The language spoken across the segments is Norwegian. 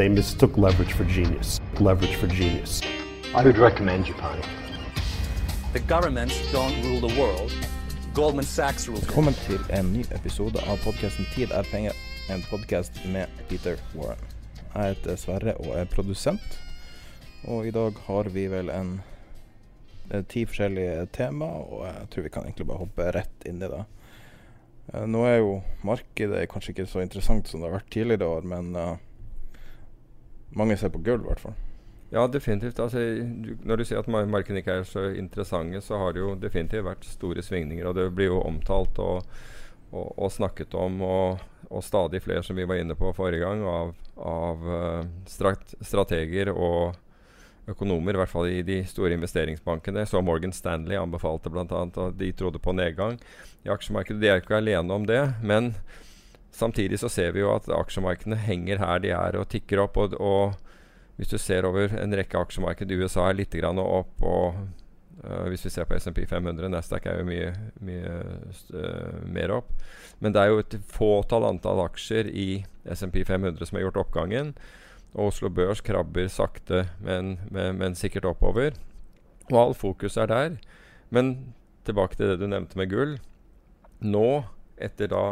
They mistook leverage for genius. Leverage for genius. I would recommend Japan. The governments don't rule the world. Goldman Sachs rules it. Velkommen til en ny episode av podkasten 'Tid er penger', en podkast med Peter Warren. Jeg heter Sverre og er produsent, og i dag har vi vel en eh, ti forskjellige tema, og jeg tror vi kan egentlig bare hoppe rett inn i det. Eh, Nå er jo markedet kanskje ikke så interessant som det har vært tidligere år, men eh, mange ser på gull, i hvert fall. Ja, definitivt. Altså, når du sier at markedene ikke er så interessante, så har det jo definitivt vært store svingninger. Og det blir jo omtalt og, og, og snakket om, og, og stadig flere, som vi var inne på forrige gang, av, av eh, strat strateger og økonomer, i hvert fall i de store investeringsbankene. Så Morgan Stanley anbefalte bl.a. at de trodde på nedgang i aksjemarkedet. De er ikke alene om det. men Samtidig så ser vi jo at aksjemarkedene henger her de er og tikker opp. Og, og hvis du ser over en rekke aksjemarked, USA er litt grann opp. og uh, Hvis vi ser på SMP 500, Nasdaq er jo mye, mye uh, mer opp. Men det er jo et fåtall antall aksjer i SMP 500 som har gjort oppgangen. Og Oslo Børs krabber sakte, men, men, men sikkert oppover. Og all fokus er der. Men tilbake til det du nevnte med gull. Nå, etter da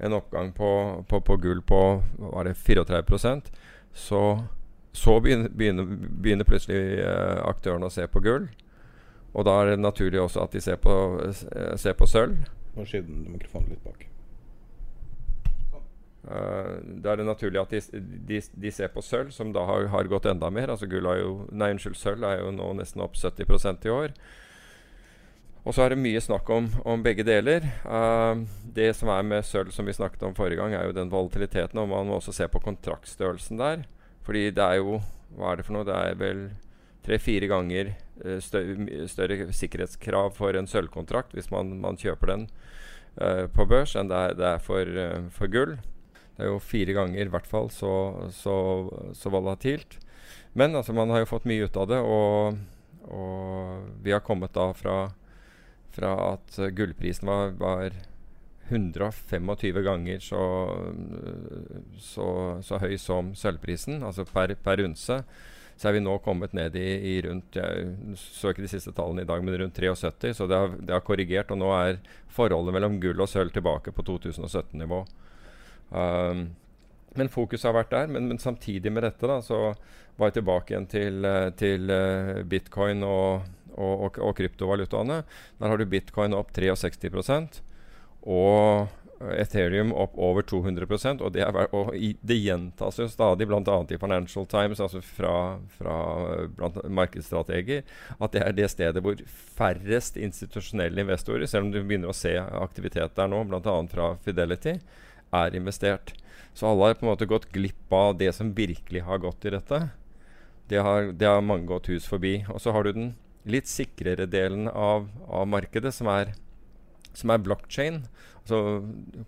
en oppgang på, på, på gull på var det 34% så, så begynner, begynner, begynner plutselig eh, aktørene å se på gull. Og da er det naturlig også at de ser på, eh, ser på sølv. Nå skyv den mikrofonen litt bak. Uh, da er det naturlig at de, de, de ser på sølv, som da har, har gått enda mer. Altså gull er jo, nei, unnskyld, sølv er jo nå nesten opp 70% i år. Og så er det mye snakk om, om begge deler. Uh, det som er med sølv, som vi snakket om forrige gang, er jo den volatiliteten. Og man må også se på kontraktstørrelsen der. Fordi det er jo Hva er det for noe? Det er vel tre-fire ganger uh, større, større sikkerhetskrav for en sølvkontrakt hvis man, man kjøper den uh, på børs, enn det er, det er for, for, gull. Det er jo fire ganger i hvert fall så, så, så volatilt. Men altså, man har jo fått mye ut av det, og, og vi har kommet da fra fra at uh, gullprisen var, var 125 ganger så, så, så, høy som sølvprisen, altså per, per unse, så er vi nå kommet ned i, i, rundt Jeg så ikke de siste tallene i dag, men rundt 73. Så det har, det har korrigert, og nå er forholdet mellom gull og sølv tilbake på 2017-nivå. Um, men fokuset har vært der. Men, men, samtidig med dette da, så var jeg tilbake igjen til, til uh, bitcoin og og, og, og kryptovalutaene. Der har du bitcoin opp 63% og Ethereum opp over 200% og det, er, og det gjentas jo stadig, bl.a. i Financial Times, altså fra, fra markedsstrateger, at det er det stedet hvor færrest institusjonelle investorer, selv om du begynner å se aktivitet der nå, bl.a. fra Fidelity, er investert. Så alle har på en måte gått glipp av det som virkelig har gått i dette. Det har, det har mange gått hus forbi. Og så har du den litt sikrere delen av, av markedet, som er, som er blockchain. Altså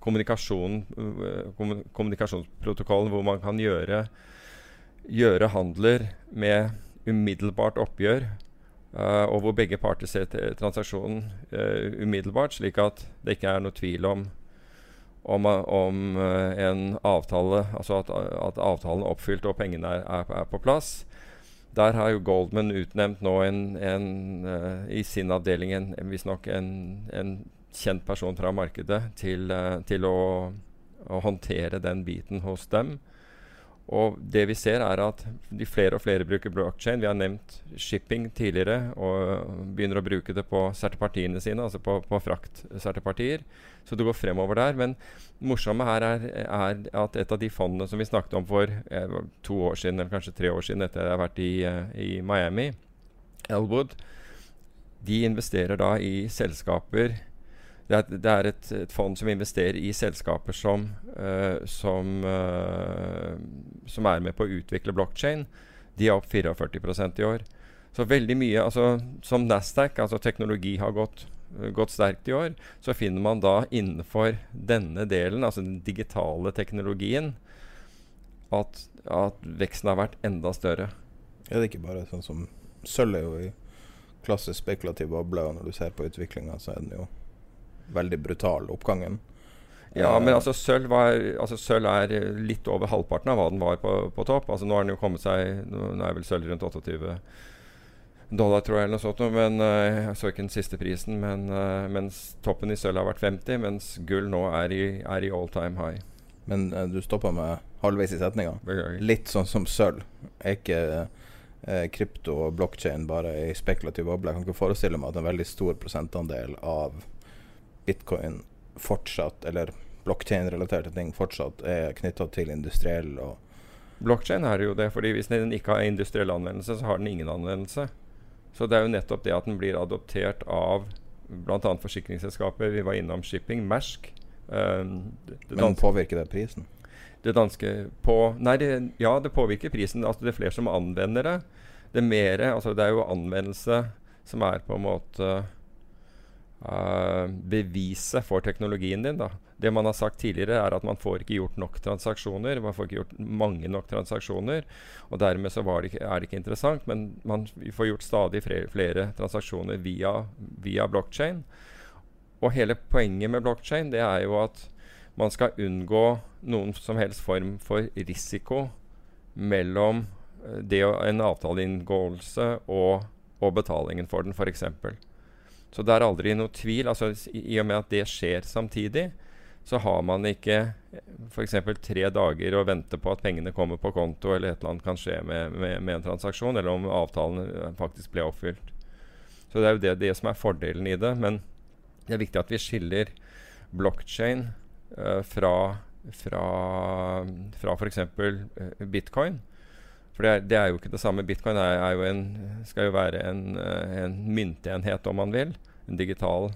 kommunikasjon, uh, kommunikasjonsprotokollen hvor man kan gjøre, gjøre handler med umiddelbart oppgjør. Uh, og hvor begge parter ser transaksjonen uh, umiddelbart, slik at det ikke er noe tvil om om, om uh, en avtale, altså at, at, avtalen er oppfylt og pengene er, er, er på plass. Der har jo Goldman utnevnt nå en, en uh, i sin avdeling en, en, en kjent person fra markedet til, uh, til å, å, håndtere den biten hos dem. Og det vi ser, er at de flere og flere bruker blockchain. Vi har nevnt shipping tidligere og begynner å bruke det på sertipartiene sine, altså på, på fraktsertipartier. Så det går fremover der. Men det morsomme her er, er, at et av de fondene som vi snakket om for eh, to år siden, eller kanskje tre år siden etter jeg har vært i, eh, i Miami, Elwood, de investerer da i selskaper det er, det er et, et, fond som investerer i selskaper som, uh, som, uh, som, er med på å utvikle blokkjede. De er opp 44% i år. Så veldig mye altså, Som Nasdaq, altså teknologi har gått, gått sterkt i år, så finner man da innenfor denne delen, altså den digitale teknologien, at, at veksten har vært enda større. Er det ikke bare sånn som Sølv er jo i klassisk spekulativ boble, og når du ser på utviklinga, så er den jo veldig brutal, oppgangen. Ja, men altså sølv, var, altså sølv, er litt over halvparten av hva den var på, på topp. Altså Nå har den jo kommet seg Nå er vel sølv rundt 28 dollar, tror jeg, eller noe sånt. Men, uh, jeg så ikke den siste prisen. Men, uh, mens toppen i sølv har vært 50, mens gull nå er i, er i all time high. Men uh, du stoppa med halvveis i setninga. Litt sånn som sølv. Er ikke krypto og blokkjede bare ei spekulativ boble? Jeg kan ikke forestille meg at en veldig stor prosentandel av bitcoin fortsatt, eller blokkjederelaterte ting fortsatt er knytta til industriell og Blokkjede er jo det, fordi hvis den ikke har industriell anvendelse, så har den ingen anvendelse. Så det er jo nettopp det at den blir adoptert av bl.a. forsikringsselskaper. Vi var innom shipping, Mersk. Um, Men påvirker det prisen? Det danske på, Nei, det, ja, det påvirker prisen. Altså, det er flere som anvender det. Det er mer, altså det er jo anvendelse som er på en måte uh, beviset for teknologien din. Da. Det man har sagt tidligere, er at man får ikke gjort nok transaksjoner. Man får ikke gjort mange nok transaksjoner. Og dermed så det ikke, er det ikke interessant, men man får gjort stadig flere, transaksjoner via, via blokkjede. Og hele poenget med blokkjede det er jo at man skal unngå noen som helst form for risiko mellom eh, det en avtaleinngåelse og, og betalingen for den, f.eks. Så det er aldri noe tvil. altså I, og med at det skjer samtidig, så har man ikke f.eks. tre dager å vente på at pengene kommer på konto, eller et eller annet kan skje med, med, med en transaksjon, eller om avtalen eh, faktisk ble oppfylt. Så det er jo det, det, som er fordelen i det. Men det er viktig at vi skiller blockchain uh, fra, fra, fra f.eks. Bitcoin. For det er, det er, jo ikke det samme. Bitcoin er, er jo en, skal jo være en, eh, en, myntenhet, om man vil. En digital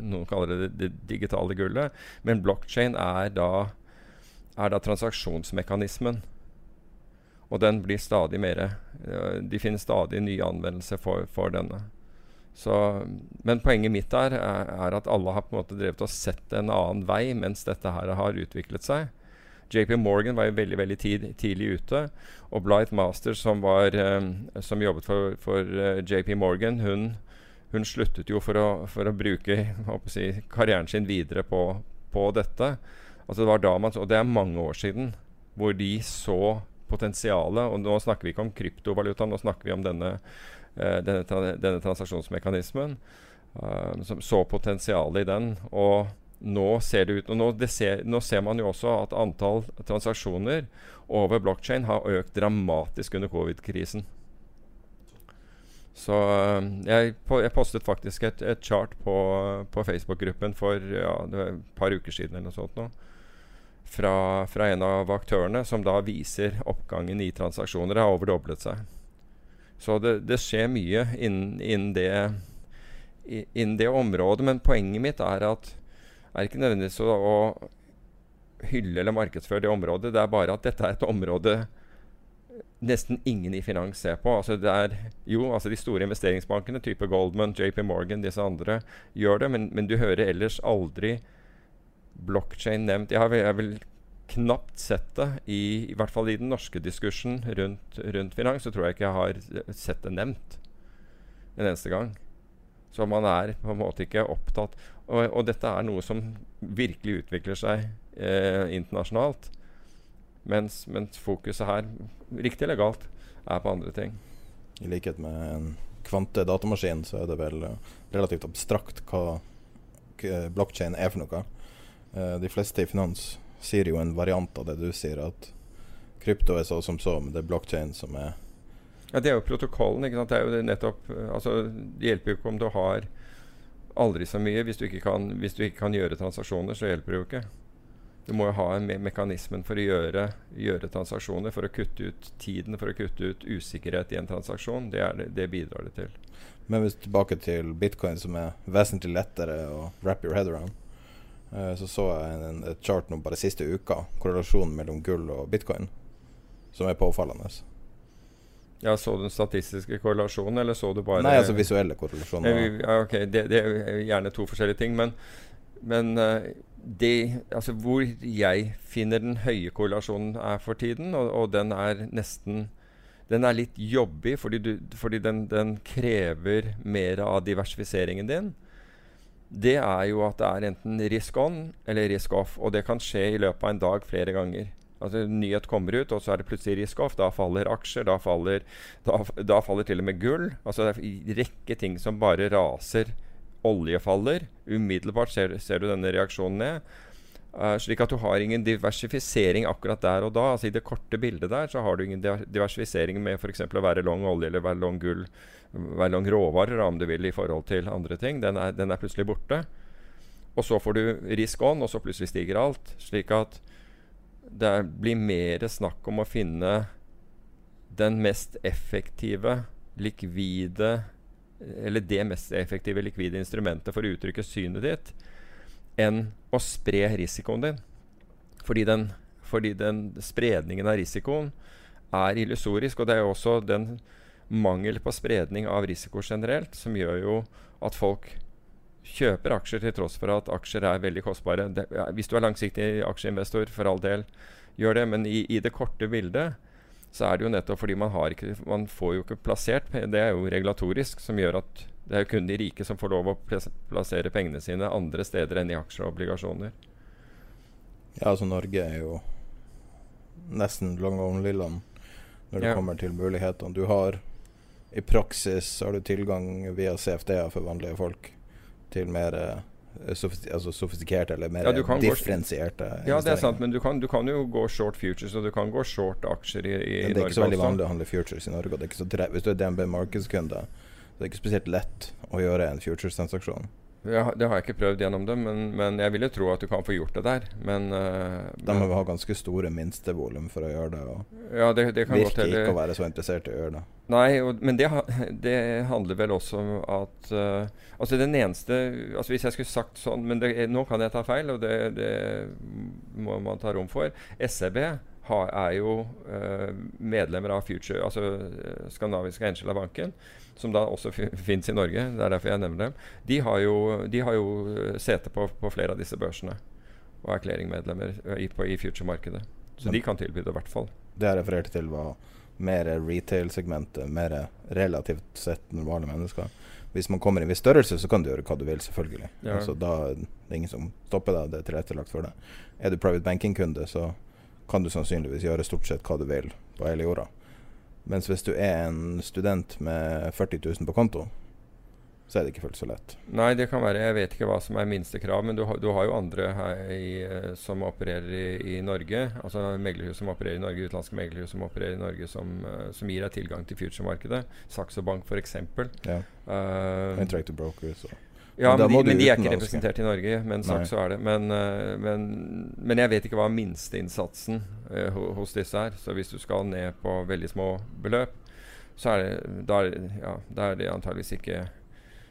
Noen kaller det det digitale gullet. Men blokkjede er, er, da transaksjonsmekanismen. Og den blir stadig mer uh, De finner stadig nye anvendelser for, for denne. Så, men poenget mitt er, er, at alle har på en måte drevet og sett en annen vei mens dette her har utviklet seg. JP Morgan var jo veldig veldig tid, tidlig ute. Og Blythe Master, som, var, um, som jobbet for, for eh, JP Morgan, hun, hun, sluttet jo for å, for å bruke å si, karrieren sin videre på, på dette. Altså det var da man, og det er mange år siden hvor de så potensialet. Og nå snakker vi ikke om kryptovaluta, nå snakker vi om denne, uh, denne, denne transaksjonsmekanismen. Som så potensialet i den. Og nå ser det ut nå, det ser, nå, ser, man jo også at antall transaksjoner over blokkjede har økt dramatisk under covid-krisen. Så eh, jeg, jeg, postet faktisk et, et chart på, på Facebook-gruppen for ja, et par uker siden eller noe sånt nå. Fra, fra, en av aktørene, som da viser oppgangen i transaksjoner. Det har overdoblet seg. Så det, det skjer mye innen, innen, det, innen det området. Men poenget mitt er at er ikke nødvendigvis å, å hylle eller markedsføre det området. Det er bare at dette er et område nesten ingen i finans ser på. Altså det er, jo, altså De store investeringsbankene, type Goldman, JP Morgan, disse andre, gjør det. Men, men du hører ellers aldri blockchain nevnt. Jeg har jeg vel knapt sett det, i, i, hvert fall i den norske diskursen rundt, rundt finans. Så tror jeg ikke jeg har sett det nevnt en eneste gang. Så man er på en måte ikke opptatt Og, og dette er noe som virkelig utvikler seg eh, internasjonalt. Mens, mens, fokuset her, riktig eller galt, er på andre ting. I likhet med en kvantedatamaskin, så er det vel relativt abstrakt hva blokk, eh, blokkjede er for noe. Eh, de fleste i finans sier jo en variant av det du sier, at krypto er så som så, men det er blokkjede som er Ja, det er jo protokollen. ikke sant? Det er jo nettopp eh, Altså, det hjelper jo ikke om du har aldri så mye. Hvis du kan, hvis du ikke kan gjøre transaksjoner, så hjelper det jo ikke. Du må jo ha me mekanismen for å gjøre, gjøre, transaksjoner, for å kutte ut tiden, for å kutte ut usikkerhet i en transaksjon. Det, det, det bidrar det til. Men hvis tilbake til bitcoin, som er vesentlig lettere å wrap your head around, uh, så så jeg en, et chart nå bare siste uka, korrelasjonen mellom gull og bitcoin, som er påfallende. Ja, Så du den statistiske korrelasjonen, eller så du bare Nei, altså visuelle korrelasjoner. Ja, ok, det, det, er gjerne to forskjellige ting. Men, men uh, det, altså hvor jeg finner den høye korrelasjonen er for tiden, og, og den er nesten Den er litt jobbig fordi, du, fordi den, den, krever mer av diversifiseringen din. Det er jo at det er enten risk on eller risk off. Og det kan skje i løpet av en dag flere ganger. Altså nyhet kommer ut, og så er det plutselig risk off. Da faller aksjer. Da faller, da, da faller til og med gull. Altså Det er en rekke ting som bare raser. Olje faller. Umiddelbart ser, ser du denne reaksjonen ned. Uh, slik at du har ingen diversifisering akkurat der og da. Altså I det korte bildet der så har du ingen diversifisering med f.eks. å være long olje eller være long gull, være long råvarer om du vil, i forhold til andre ting. Den er, den er plutselig borte. Og så får du risk on, og så plutselig stiger alt. Slik at det blir mer snakk om å finne den mest effektive, likvide Eller det mest effektive likvide instrumentet for å uttrykke synet ditt, enn å spre risikoen din. Fordi den, fordi den spredningen av risikoen er illusorisk. Og det er jo også den mangel på spredning av risiko generelt som gjør jo at folk kjøper aksjer til tross for at aksjer er veldig kostbare. Det, hvis du er langsiktig aksjeinvestor, for all del, gjør det. Men i, i, det korte bildet så er det jo nettopp fordi man har ikke Man får jo ikke plassert Det er jo regulatorisk som gjør at det er jo kun de rike som får lov å plassere pengene sine andre steder enn i aksjer og obligasjoner. Ja, altså Norge er jo nesten long only-land når det ja. kommer til mulighetene. Du har i praksis har du tilgang via CFD-er for vanlige folk til mer eh, altså sofistikerte eller mer ja, differensierte Ja, det er sant, men du kan, du kan, jo gå short futures, og du kan gå short aksjer i, i Norge. Det er ikke så veldig vanlig å handle futures i Norge. Det Hvis du er DNB markedskunde, så det er ikke spesielt lett å gjøre en futures-transaksjon. Ja, det har jeg ikke prøvd gjennom det, men, men, jeg vil jo tro at du kan få gjort det der. Men, uh, da må ha ganske store minstevolum for å gjøre det. Og ja, det, det kan virker ikke å være så interessert i å gjøre det. Nei, og, men det, det, handler vel også om at uh, Altså den eneste altså Hvis jeg skulle sagt sånn Men nå kan jeg ta feil, og det, må man ta rom for. SEB er jo uh, medlemmer av Future, altså skandinaviske Angela Banken, som da også fins i Norge. Det er derfor jeg nevner dem. De har jo, de har jo eh, sete på, på, flere av disse børsene og er clearingmedlemmer i, i future-markedet. Så de kan tilby det, i hvert fall. Det jeg refererte til, var mer retail-segmentet, mer relativt sett normale mennesker. Hvis man kommer i en viss størrelse, så kan du gjøre hva du vil, selvfølgelig. Ja. Altså, da det er ingen som stopper deg, det er tilrettelagt for det. Er du private banking-kunde, så kan du sannsynligvis gjøre stort sett hva du vil på hele jorda. Mens hvis du er en student med 40 000 på konto, så er det ikke fullt så lett. Nei, det kan være. Jeg vet ikke hva som er minstekrav, men du, har, du har jo andre her i, eh, som opererer i, i, Norge. Altså meglerhus som opererer i Norge, utenlandske meglerhus som opererer i Norge, som, uh, som gir deg tilgang til future-markedet. Saxo Bank f.eks. Ja. Uh, Interactive Brokers og ja, men, de, men de, er ikke representert i Norge. Men sagt så er det. Men, uh, men, men, jeg vet ikke hva minsteinnsatsen uh, hos disse er. Så hvis du skal ned på veldig små beløp, så er det, da, ja, er det antageligvis ikke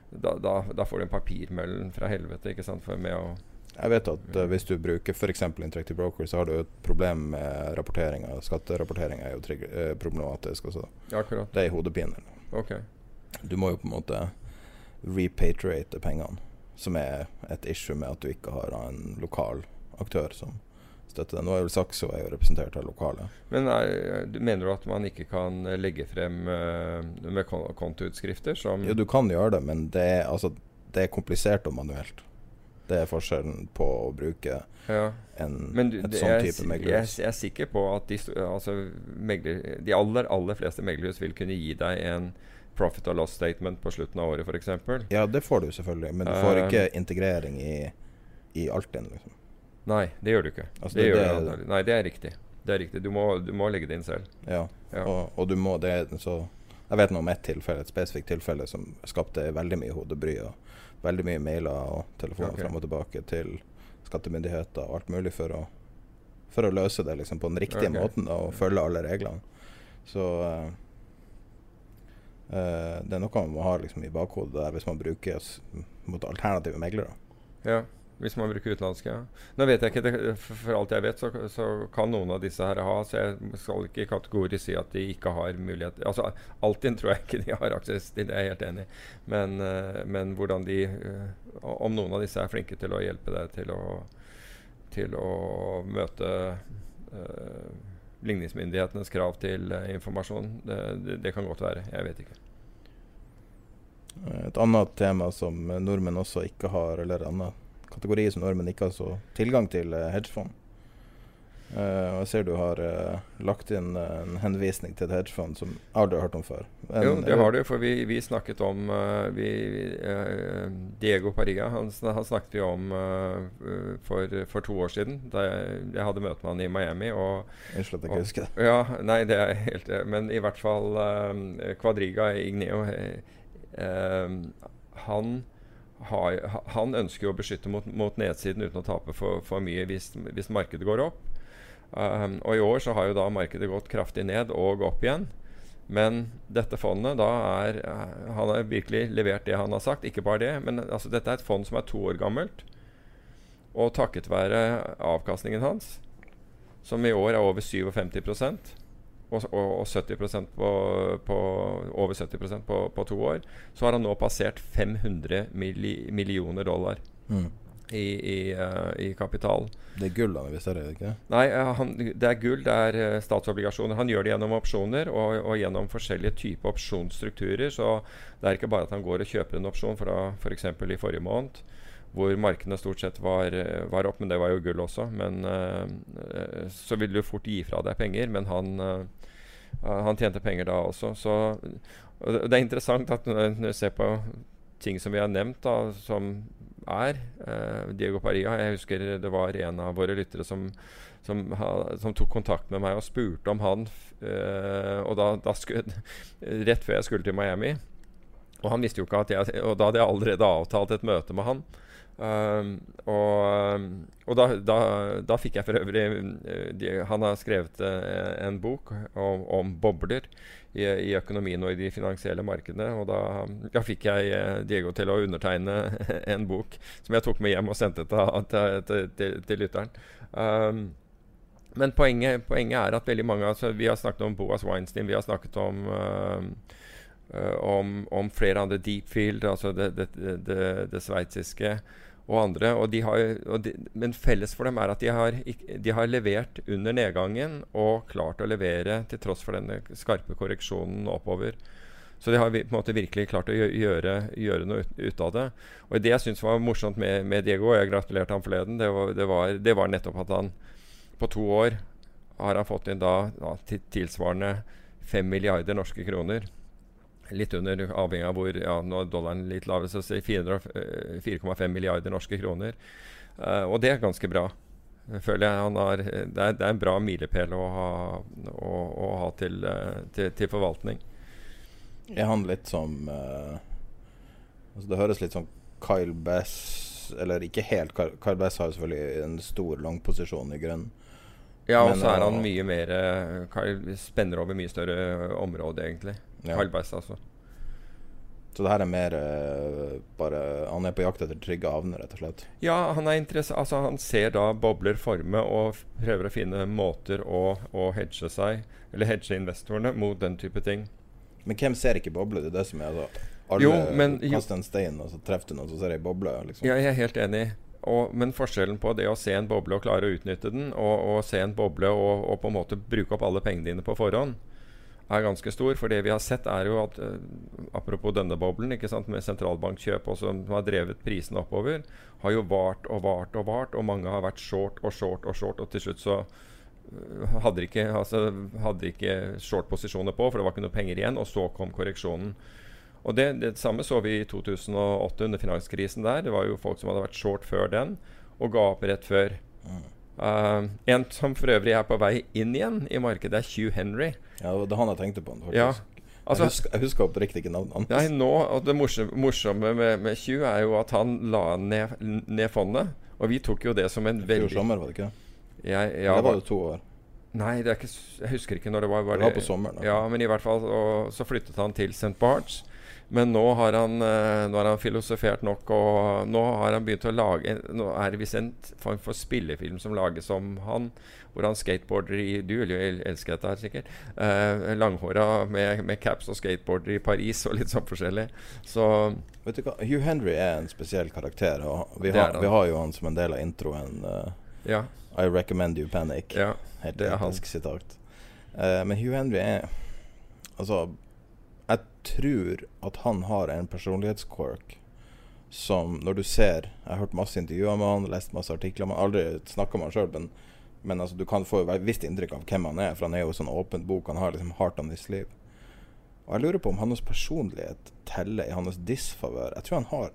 da, da, da, får du en papirmøllen fra helvete ikke sant, for med å jeg vet at uh, hvis du bruker f.eks. Interactive Broker, så har du et problem med rapporteringa. Skatterapporteringa er jo uh, problematisk også. Akkurat. Det er i hodepinen. Okay. Du må jo på en måte repatriate pengene, som er et issue med at du ikke har en lokal aktør som støtter deg. Nå er vel Saxo er jo representert av lokale. Men er, Mener du at man ikke kan legge frem uh, med kontoutskrifter som Jo, du kan gjøre det, men det er, altså, det er komplisert og manuelt. Det er forskjellen på å bruke ja. en du, et sånn type meglerhus. Jeg, jeg, er sikker på at de, altså, megler, de aller, aller fleste meglerhus vil kunne gi deg en profit and loss statement på slutten av året, f.eks. Ja, det får du selvfølgelig, men du får Eh. ikke integrering i, i Altinn. Liksom. Nei, det gjør du ikke. Altså, det det- gjør det-. Nei, det er riktig. Det er riktig. Du må, du må legge det inn selv. Ja. Ja. Og, og du må det så Jeg vet nå om ett tilfelle, et spesifikt tilfelle som skapte veldig mye hodebry. Og veldig mye mailer og telefoner okay. fram og tilbake til skattemyndigheter og alt mulig for å, for å løse det liksom, på den riktige okay. måten da, og følge alle reglene. Så eh, eh, det er noe man må ha liksom, i bakhodet der hvis man bruker mot alternative meglere. Ja, hvis man bruker utenlandske. Ja. Nå vet jeg ikke, det, for, for alt jeg vet, så, så kan noen av disse her ha, så jeg skal ikke kategorisk si at de ikke har mulighet Altså Altinn tror jeg ikke de har aksess til, det er jeg helt enig. Men, uh, men hvordan de uh, Om noen av disse er flinke til å hjelpe deg til å, til å møte ligningsmyndighetenes krav til eh, informasjon, det, det, det kan godt være. Jeg vet ikke. Et annet tema som nordmenn også ikke har, eller en annen kategori som nordmenn ikke har så tilgang til, hedgefond. Eh, og jeg ser du har uh, lagt inn uh, en henvisning til et hedgefond som aldri har hørt om før. En- jo, det har du, for vi, vi snakket om vi, Diego Pariga han, han snakket vi om for, for to år siden. Da jeg, jeg hadde møte med han i Miami. Og, Unnskyld at jeg ikke husker det. Ja, nei, det er helt Men i hvert fall Quadriga Igneo han, har, han ønsker jo å beskytte mot, mot nedsiden uten å tape for, for mye hvis, hvis markedet går opp. Um, og i år så har jo da markedet gått kraftig ned og opp igjen. Men dette fondet da er eh, Han har virkelig levert det han har sagt. Ikke bare det, men altså, dette er et fond som er to år gammelt. Og takket være avkastningen hans, som i år er over 57 og, og, og 70 på, på, over 70% på, på to år, så har han nå passert 500 milli, millioner dollar Mm. I, i, uh, i kapital. Det er gull han investerer i, ikke Nei, eh, han, det er gull, det er eh, statsobligasjoner. Han gjør det gjennom opsjoner og, og gjennom forskjellige typer opsjonsstrukturer. Så det er ikke bare at han går og kjøper en opsjon fra f.eks. For i forrige måned, hvor markedene stort sett var, var opp, men det var jo gull også. Men eh, så vil du fort gi fra deg penger, men han, eh, han tjente penger da også. Så og det, er interessant at når du ser på ting som vi har nevnt, da, som er eh, Diego Paria Jeg husker det var en av våre lyttere som, som, ha, som tok kontakt med meg og spurte om han eh, Og da, da skulle, Rett før jeg skulle til Miami. Og han visste jo ikke at jeg Og da hadde jeg allerede avtalt et møte med han. Um, og og da, da, da fikk jeg for øvrig eh, de, Han har skrevet eh, en bok om, om bobler i, i økonomien og i de finansielle markedene. Og da, da fikk jeg eh, Diego til å undertegne en bok som jeg tok med hjem og sendte til, til, til, til, lytteren. Um, men poenget, poenget er at veldig mange altså, Vi har snakket om Boas Weinstein, vi har snakket om uh, om, om flere andre Deepfield, altså det, det, det, det, det sveitsiske, og andre. Og de har, og de, men felles for dem er at de har, de har levert under nedgangen og klart å levere til tross for denne skarpe korreksjonen oppover. Så de har på en måte virkelig klart å gjøre, gjøre noe ut, av det. Og det jeg syns var morsomt med, med Diego, og jeg gratulerte ham forleden, det var, det, var, det var nettopp at han på to år har han fått inn da, da tilsvarende 5 milliarder norske kroner. Litt under, avhengig av hvor ja, Nå er dollaren litt lavere, så sier 400, eh, 4,5 milliarder norske kroner. Uh, og det er ganske bra. Jeg føler jeg han har, det, er, det er en bra milepæl å ha, å, å ha til, eh, til, til forvaltning. Er han litt som uh, altså Det høres litt som Kyle Bass Eller ikke helt. Kyle, Kyle Bass har jo selvfølgelig en stor langposisjon i grønn. Ja, og så er han eh, mye mer eh, Kyle Spenner over mye større område, egentlig. Ja. Kyle altså. Så det her er mer uh, bare Han er på jakt etter trygge havner, rett og slett. Ja, han er interessert altså, Han ser da bobler forme og prøver å finne måter å, å hedge seg, eller hedge investorene, mot den type ting. Men hvem ser ikke boble? Det er det som er altså, Alle Jo, men- kaster en stein, og så treffer du noen, så ser ei boble. Liksom. Ja, jeg er helt enig. Og, men forskjellen på det å se en boble og klare å utnytte den, og, og se en boble og, og på en måte bruke opp alle pengene dine på forhånd, er ganske stor. For det vi har sett, er jo at eh, apropos denne boblen ikke sant, med sentralbankkjøp også, som har drevet prisene oppover, har jo vart og vart og vart, og mange har vært short og short og short, og til slutt så eh, hadde de ikke, altså, ikke short-posisjoner på, for det var ikke noe penger igjen, og så kom korreksjonen. Og det, det samme så vi i 2008 under finanskrisen der. Det var jo folk som hadde vært short før den, og ga opp rett før. Uh, en som for øvrig er på vei inn igjen i markedet, er Hugh Henry. Ja, det var han jeg tenkte på. Ja, altså- jeg, husker, jeg husker oppriktig ikke navnet hans. Nei, nå, og Det morsomme, morsomme med, med Hugh er jo at han la ned, ned fondet. Og vi tok jo det som en veldig Fjor sommer, var det ikke? jeg, ja, var var, det to år? Nei, det er ikke, jeg husker ikke når det var. Det var på sommeren, da. Ja, men i hvert fall og, så flyttet han til St. Barts. Men nå har han, eh, nå har han filosofert nok, og nå har han begynt å lage Nå er det visst en form for spillefilm som lages om han, hvor han skateboarder i Du vil jo el- elske dette her, sikkert. Eh, langhåra med, med caps og skateboarder i Paris og litt sånn forskjellig. Så Vet du hva, Hugh Henry er en spesiell karakter. Og vi, har, vi har jo han som en del av introen. Uh, ja. I recommend you panic. ja. Helt det er han. etisk sitat. Eh, men Hugh Henry er Altså, jeg tror at han har en personlighetsquirk som når du ser Jeg har hørt masse intervjuer med han, lest masse artikler med han, aldri snakka med han sjøl, men, men altså, du kan få et visst inntrykk av hvem han er, for han er jo sånn åpent bok. Han har liksom hardt on his liv. Og jeg lurer på om hans personlighet teller i hans disfavør. Jeg tror han har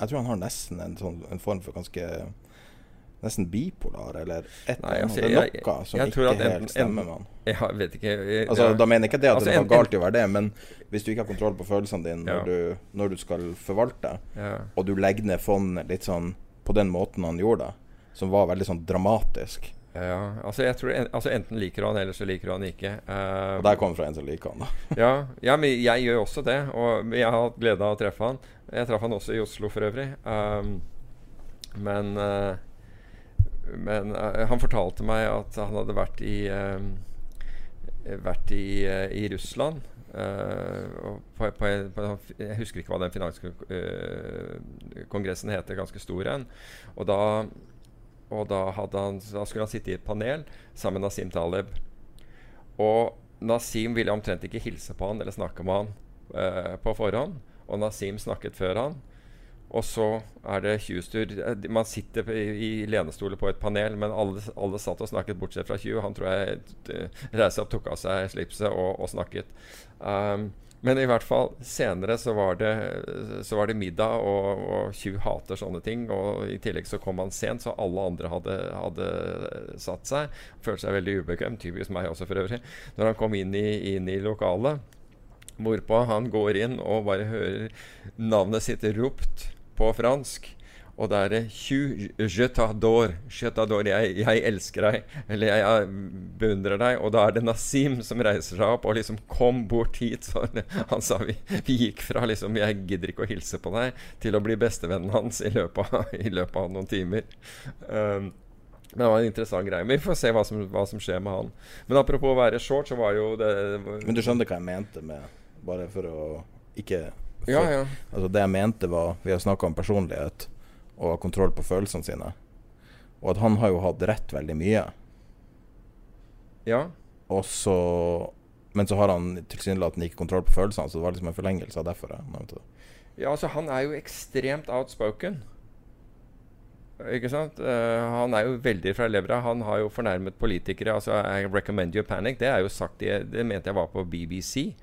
Jeg tror han har nesten en, sånn, en form for ganske Nesten bipolar, eller et Nei, eller annet. altså, Det er jeg- noe som jeg tror ikke enten- helt stemmer med han. Jeg vet ikke jeg, Altså. Da mener jeg ikke det at Altså, det er noe galt i å være det, men hvis du ikke har kontroll på følelsene dine Ja. når, du, når du skal forvalte, ja. og du legger ned fondet litt sånn på den måten han gjorde det, som var veldig sånn dramatisk Ja, altså jeg tror en, altså Enten liker han, eller så liker han ikke. Uh, Og der kommer fra en som liker han, da. ja, ja, men jeg gjør også det. Og jeg har hatt glede av å treffe han. Jeg traff han også i Oslo for øvrig. Um, men eh, Men uh, han fortalte meg at han hadde vært i uh, Vært i, uh, i Russland. på, på, på, jeg husker ikke hva den finanskongressen heter, ganske stor en. Og da og da, han, da skulle han sitte i et panel sammen med Nasim Taleb. Og Nasim ville omtrent ikke hilse på han eller snakke med han på forhånd. Og Nasim snakket før han. Og så er det Hughes tur. Man sitter i, i lenestoler på et panel, men alle, alle satt og snakket bortsett fra Hugh. Han tror jeg eh, reiste opp, tok av seg slipset og, og snakket. Um, men i hvert fall senere så var det, så var det middag, og, og hater sånne ting. Og i tillegg så kom han sent, så alle andre hadde, hadde satt seg. Følte seg veldig ubekvem, typisk meg også for øvrig. Når han kom inn i, inn i lokalet, hvorpå han går inn og bare hører navnet sitt ropt på fransk. Og da er det je t'adore. Je t'adore. Jeg, jeg elsker deg. Eller jeg, jeg beundrer deg. Og da er det Nasim som reiser seg opp og liksom Kom bort hit. Så han sa vi, vi gikk fra liksom Jeg gidder ikke å hilse på deg, til å bli bestevennen hans i løpet av, i løpet av noen timer. Um, men det var en interessant greie. Vi får se hva som, hva som skjer med han. Men apropos å være short, så var jo det Men du skjønner hva jeg mente med Bare for å ikke for, Ja, ja. Altså Det jeg mente var Vi har snakka om personlighet og ha kontroll på følelsene sine. Og at han har jo hatt rett veldig mye. Ja. Og så Men så har han tilsynelatende ikke kontroll på følelsene, så det var liksom en forlengelse av derfor jeg nevnte det. Ja, altså Han er jo ekstremt outspoken. Ikke sant? Uh, han er jo veldig fra levra. Han har jo fornærmet politikere. Altså, I recommend you panic. Det er jo sagt i, Det mente jeg var på BBC,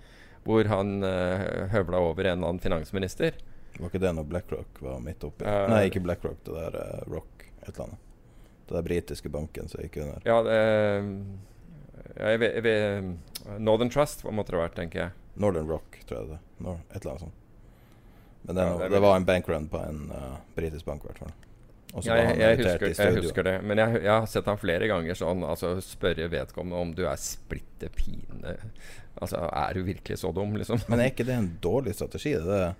hvor han uh, høvla over en eller annen finansminister. Var ikke det når BlackRock var midt oppi? Uh, Nei, ikke BlackRock, det der uh, Rock, et eller annet. Det der britiske banken som gikk under. Ja, det, jeg vet, jeg vet, Northern Trust måtte det vært, tenker jeg. Northern Rock, tror jeg det. Nor et eller annet sånt. Men det, Ja, det det, var en bankrun på en eh, britisk bank, i hvert fall. Ja, jeg, jeg, husker, jeg husker det. Men jeg, jeg har sett han flere ganger sånn altså spørre vedkommende om du er splitter pine Altså, er du virkelig så dum, liksom? Men er ikke det en dårlig strategi? Det det?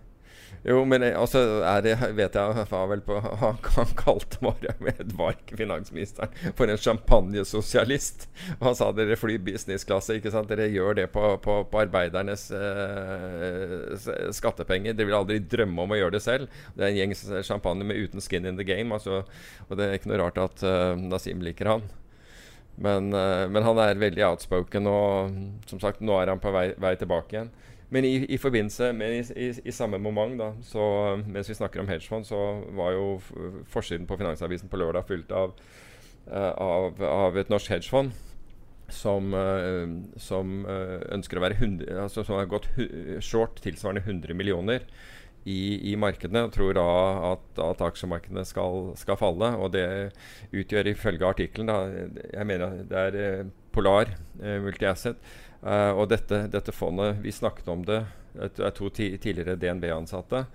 Jo, men eh, altså det, vet jeg var vel på Han, han kalte bare var ikke finansministeren for en champagnesosialist. Og han sa dere flyr businessklasse, ikke sant. Dere gjør det på, på, på arbeidernes eh, skattepenger. Dere vil aldri drømme om å gjøre det selv. Det er en gjeng champagne med uten skin in the game. Altså, og det er ikke noe rart at eh, Nasim liker han. Men, eh, men han er veldig outspoken, og som sagt, nå er han på vei, vei tilbake igjen. Men i, i forbindelse med i, i, i samme moment, da, så mens vi snakker om hedgefond, så var jo forsiden på Finansavisen på lørdag fylt av, uh, av, av et norsk hedgefond som, uh, som uh, ønsker å være 100, altså som har gått short tilsvarende 100 millioner i, i markedene tror da at, at aksjemarkedene skal, skal falle. Og det utgjør ifølge artikkelen Jeg mener det er eh, Polar eh, Multi-Asset. eh, og dette, dette fondet Vi snakket om det. Det er to ti, tidligere DNB-ansatte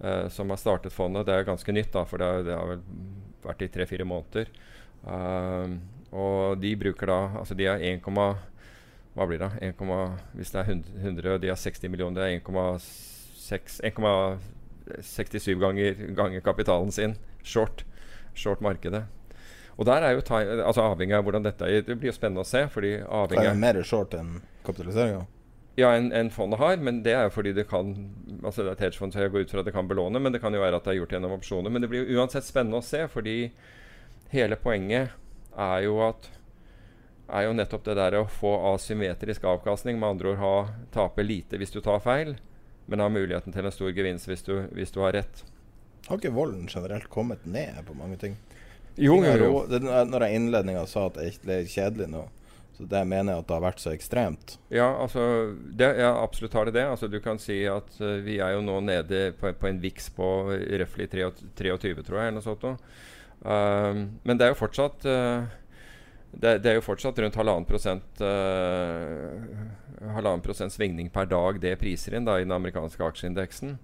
eh, som har startet fondet. Det er ganske nytt, da, for det, det har vel vært i tre-fire måneder. Eh, og de bruker da Altså de har 1, hva blir det? 1, hvis det er 100, 100 og de har 60 millioner, det er 1,6 1,67 ganger, ganger kapitalen sin short. Short markedet. Og der er jo altså avhengig av hvordan dette er Det blir jo spennende å se. fordi Det er jo mer short enn kapitaliseringa. ja, enn en fondet har, men det er jo fordi det kan Altså det er et hedgefond, så jeg går ut fra at det kan belåne, men det kan jo være at det er gjort gjennom opsjoner. Men det blir jo uansett spennende å se, fordi hele poenget er jo at er jo nettopp det der å få asymmetrisk avkastning. Med andre ord ha, tape lite hvis du tar feil, men har muligheten til en stor gevinst hvis du, hvis du har rett. Har ikke volden generelt kommet ned på mange ting? Jo, jo, jo. det, når jeg i innledninga sa at det er kjedelig nå, så det mener jeg at det har vært så ekstremt. Ja, altså det, ja, absolutt har det det. Altså, du kan si at uh, vi er jo nå nede på, på en VIX på røftlig 23, tror jeg, eller noe sånt. Um, men det er jo fortsatt eh, det, det er jo fortsatt rundt halvannen prosent eh, halvannen prosent svingning per dag det priser inn da, i den amerikanske aksjeindeksen.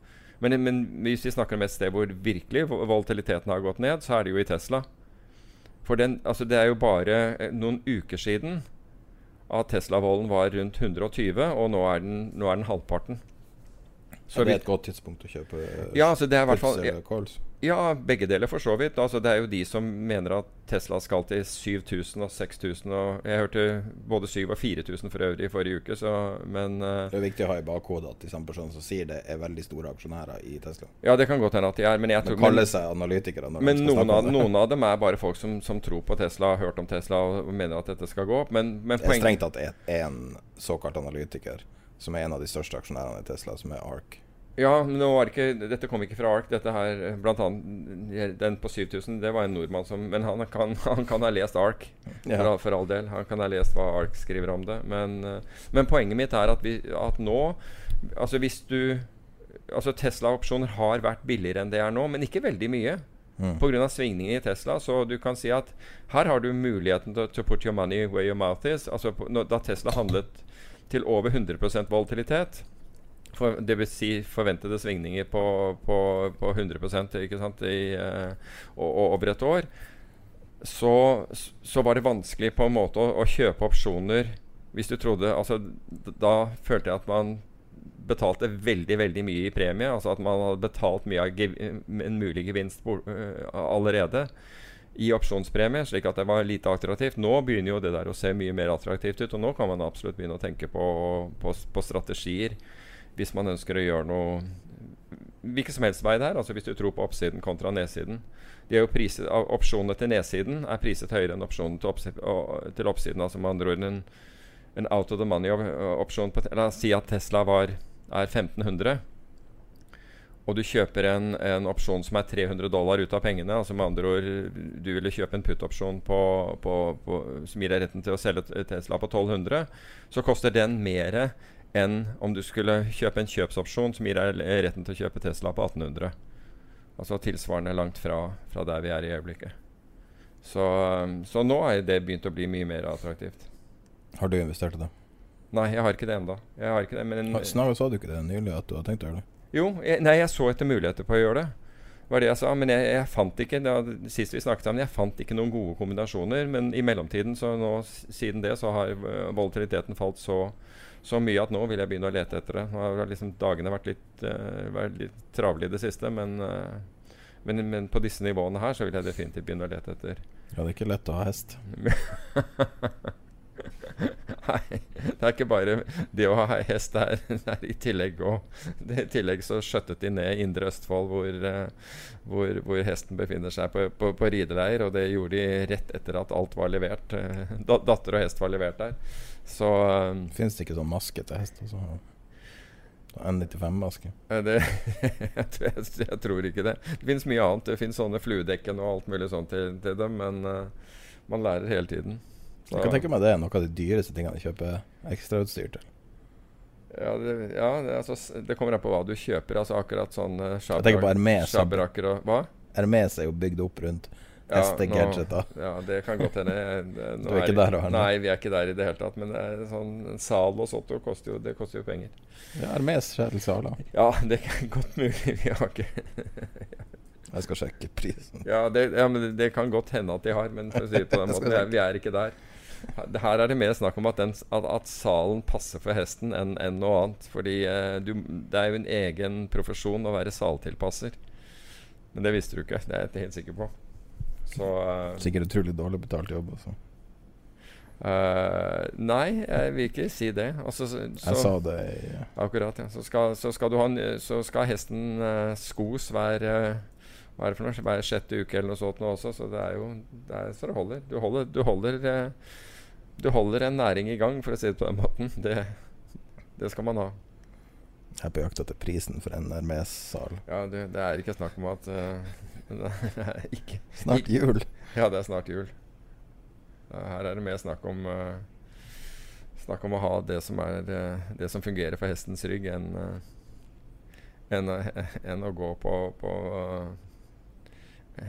Men, men hvis vi snakker om et sted hvor virkelig volatiliteten har gått ned, så er det jo i Tesla. For den, altså det er jo bare eh, noen uker siden at Tesla-volden var rundt 120, og nå er den, nå er den halvparten. Så det er et godt tidspunkt å kjøpe eh, Ja, altså det er hvert fall ja, calls? ja, begge deler for så vidt. Altså det er jo de som mener at Tesla skal til 7000 og 6000 og Jeg hørte både 7000 og 4000 for øvrig i forrige uke, så Men eh, Det er viktig å ha i bakhodet at de samme personene som sier det, er veldig store aksjonærer i Tesla. Ja, det kan godt hende at de er, men jeg De tror kaller seg analytikere. Men noen av, noen av dem er bare folk som, som tror på Tesla, har hørt om Tesla og mener at dette skal gå opp. Men, men Det er strengt tatt én såkalt analytiker som er en av de største aksjonærene i Tesla, som er ARK. Ja, men ikke, dette kom ikke fra ARK. Dette her, eh, blant annet den på 7000, det var en nordmann som Men han kan, han kan ha lest ARK, for, Ja. all- for all del. Han kan ha lest hva ARK skriver om det. Men, eh, men poenget mitt er at, vi, at nå Altså hvis du Altså Tesla-opsjoner har vært billigere enn det er nå, men ikke veldig mye. Mm. Pga. svingninger i Tesla. Så du kan si at her har du muligheten til to put your money where your mouth is. Altså på, når, Da Tesla handlet til over 100% volatilitet, for, vil si forventede svingninger på, på, på 100% ikke sant, I, eh, og, over et år, så, så var det vanskelig på en måte å, å kjøpe opsjoner hvis du trodde altså, Da følte jeg at man betalte veldig veldig mye i premie. Altså at man hadde betalt mye av gev en mulig gevinst øh, allerede i opsjonspremie, slik at det var lite attraktivt. Nå begynner jo det der å se mye mer attraktivt ut, og nå kan man absolutt begynne å tenke på, på, på strategier hvis man ønsker å gjøre noe hvilken som helst vei der, altså hvis du tror på oppsiden kontra nedsiden. Er priset, Opsjonene til nedsiden er priset høyere enn opsjonene til, oppsi til oppsiden. altså med andre ord en, en out of the money-opsjon La oss si at Tesla var, er 1500, og du kjøper en, en opsjon som er 300 dollar ut av pengene. altså med andre ord Du ville kjøpe en put-opsjon på, på, på, som gir deg retten til å selge Tesla på 1200. Så koster den mer enn om du skulle kjøpe en kjøpsopsjon som gir deg retten til å kjøpe Tesla på 1800. Altså tilsvarende langt fra, fra der vi er i øyeblikket. Så, så nå er det begynt å bli mye mer attraktivt. Har du investert i det? Nei, jeg har ikke det ennå. Jeg har ikke det, men Snarere sa du ikke det nylig, at du har tenkt å gjøre det? Jo, jeg, nei, jeg så etter muligheter på å gjøre det. var det jeg sa. Men jeg, jeg fant ikke da, Sist vi snakket sammen, jeg fant ikke noen gode kombinasjoner. Men i mellomtiden, så nå, siden det, så har øh, volatiliteten falt så, så mye at nå vil jeg begynne å lete etter det. Nå har liksom dagene vært litt, uh, vært litt travle i det siste, men, uh, men, men på disse nivåene her så vil jeg definitivt begynne å lete etter. Ja, det er ikke lett å ha hest. Nei, det er ikke bare det å ha hest. Det er, det er i tillegg òg. I tillegg så skjøttet de ned Indre Østfold, hvor, eh, hvor, hvor hesten befinner seg på, på, på rideleir. Og det gjorde de rett etter at alt var levert. eh, datter og hest var levert der. Så eh, Fins det ikke sånn maske til hest? Også? N95-maske? jeg, tror- jeg, jeg tror ikke det. Det finnes mye annet. Det finnes sånne fluedekken og alt mulig sånt til, til dem, men uh, man lærer hele tiden. Jeg kan tenke meg det er noe av de dyreste tingene jeg kjøper ekstrautstyr til. Ja, det, ja det, altså, det kommer an på hva du kjøper. Altså akkurat sånn uh, Hermes. og Hva? Hermes er jo bygd opp rundt Ja, hestegadgeter. Ja, det kan godt hende. Du er ikke der, Arne? Nei, vi er ikke der i det hele tatt. Men det er sånn, en sal og Otto koster jo, det koster jo penger. Ja, Hermes til saler. Ja, det er godt mulig. Vi har ikke Jeg skal sjekke prisen. Ja, det, ja men det, det kan godt hende at de har, men for å si det på den måten, er, vi er ikke der. Her- er det mer snakk om at, den, at, at salen passer for hesten enn enn noe annet. Fordi eh, du, det er jo en egen profesjon å være saltilpasser. Men det visste du ikke. Det er jeg helt sikker på. Så eh, Sikkert utrolig dårlig betalt jobb. Altså. eh, Nei, jeg vil ikke si det. Altså, så, Jeg sa det i Akkurat, ja. Så skal, så skal, du ha, en- så skal hesten eh, skos hver eh, er for noe? Hver sjette uke eller noe sånt nå også. Så det er jo det er så det holder. Du holder, du holder, eh, du holder en næring i gang, for å si det på den måten. Det, det skal man ha. Jeg er på jakt etter prisen for en Hermes-sal. Ja, det, det er ikke snakk om at uh, det ikke, Snart jul. Ja, det er snart jul. Her er det mer snakk om uh, Snakk om å ha det som, er, uh, det som fungerer for hestens rygg, enn eh, en å- gå på, på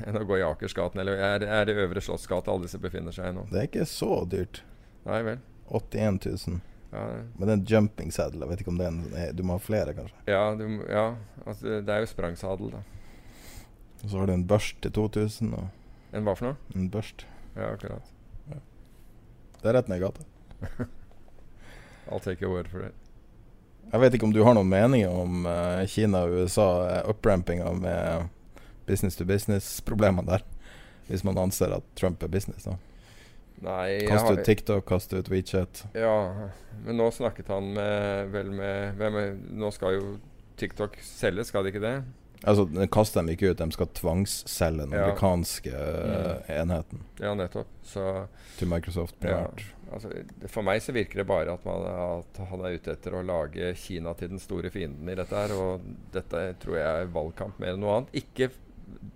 enn å gå i Akersgaten. Eller er, er det Øvre Slottsgate alle disse befinner seg i nå? Det er ikke så dyrt. Nei vel. 81 000. Ja, Men den jumping saddle, vet ikke om det er en Du må ha flere, kanskje. ja, du, ja altså, det er jo sprangsadel, da. Og så har du en børst til 2000, og En hva for noe? en børst. Ja, akkurat. Det er rett ned i gata. I'll take a word for it. Jeg vet ikke om du har noen meninger om uh, Kina og USA, uh, upprampinga med business to business-problemene der. Hvis man anser at Trump er business, da. Nei, Kaste ut TikTok, kaste ut WeChat. Ja, men nå snakket han med vel med er, Nå skal jo TikTok selges, skal det ikke det? Altså, Kast dem ikke ut, de skal tvangsselge den Ja. amerikanske mm. enheten Ja, nettopp. Så til Microsoft ja, altså, For meg så virker det bare at, man, at han er ute etter å lage Kina til den store fienden i dette her. Og dette tror jeg er valgkamp mer enn noe annet. Ikke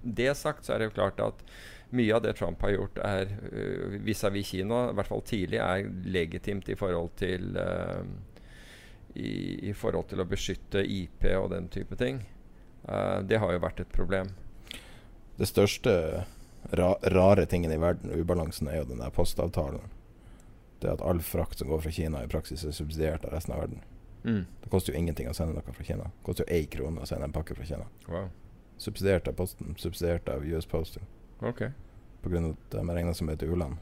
det sagt, så er det jo klart at mye av det Trump har gjort er øh, vis-à-vis Kina, i hvert fall tidlig, er legitimt i forhold til uh, i, i forhold til å beskytte IP og den type ting. Uh, det har jo vært et problem. Det største ra rare tingen i verden, ubalansen, er jo den der postavtalen. Det at all frakt som går fra Kina, i praksis er subsidiert av resten av verden. Det koster jo ingenting å sende noe fra Kina. Det koster jo én krone å sende en pakke fra Kina. Wow. Subsidiert av Posten, subsidiert av US Postal. Ok. På grunn av at de er regna som et u-land.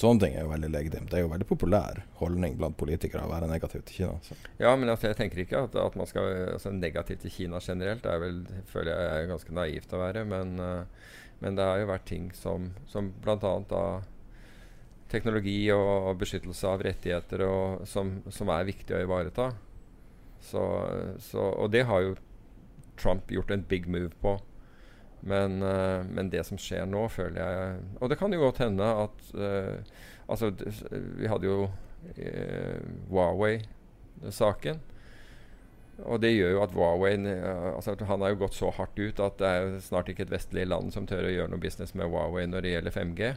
Sånne ting er jo veldig legitimt. Det er jo veldig populær holdning blant politikere å være negativ til Kina. Så. Ja, men altså, jeg tenker ikke at, at man skal altså, negativ til Kina generelt det er vel, føler jeg er ganske naivt å være. Men, uh, men det har jo vært ting som, som bl.a. da teknologi og beskyttelse av rettigheter og, som, som er viktig å ivareta. Så, så, og det har jo Trump gjort en big move på. Men, eh, men det som skjer nå, føler jeg Og det kan jo godt hende at uh, Altså, vi hadde jo uh, Huawei-saken. Og det gjør jo at Huawei altså Han har jo gått så hardt ut at det er snart ikke et vestlig land som tør å gjøre noe business med Huawei når det gjelder 5G.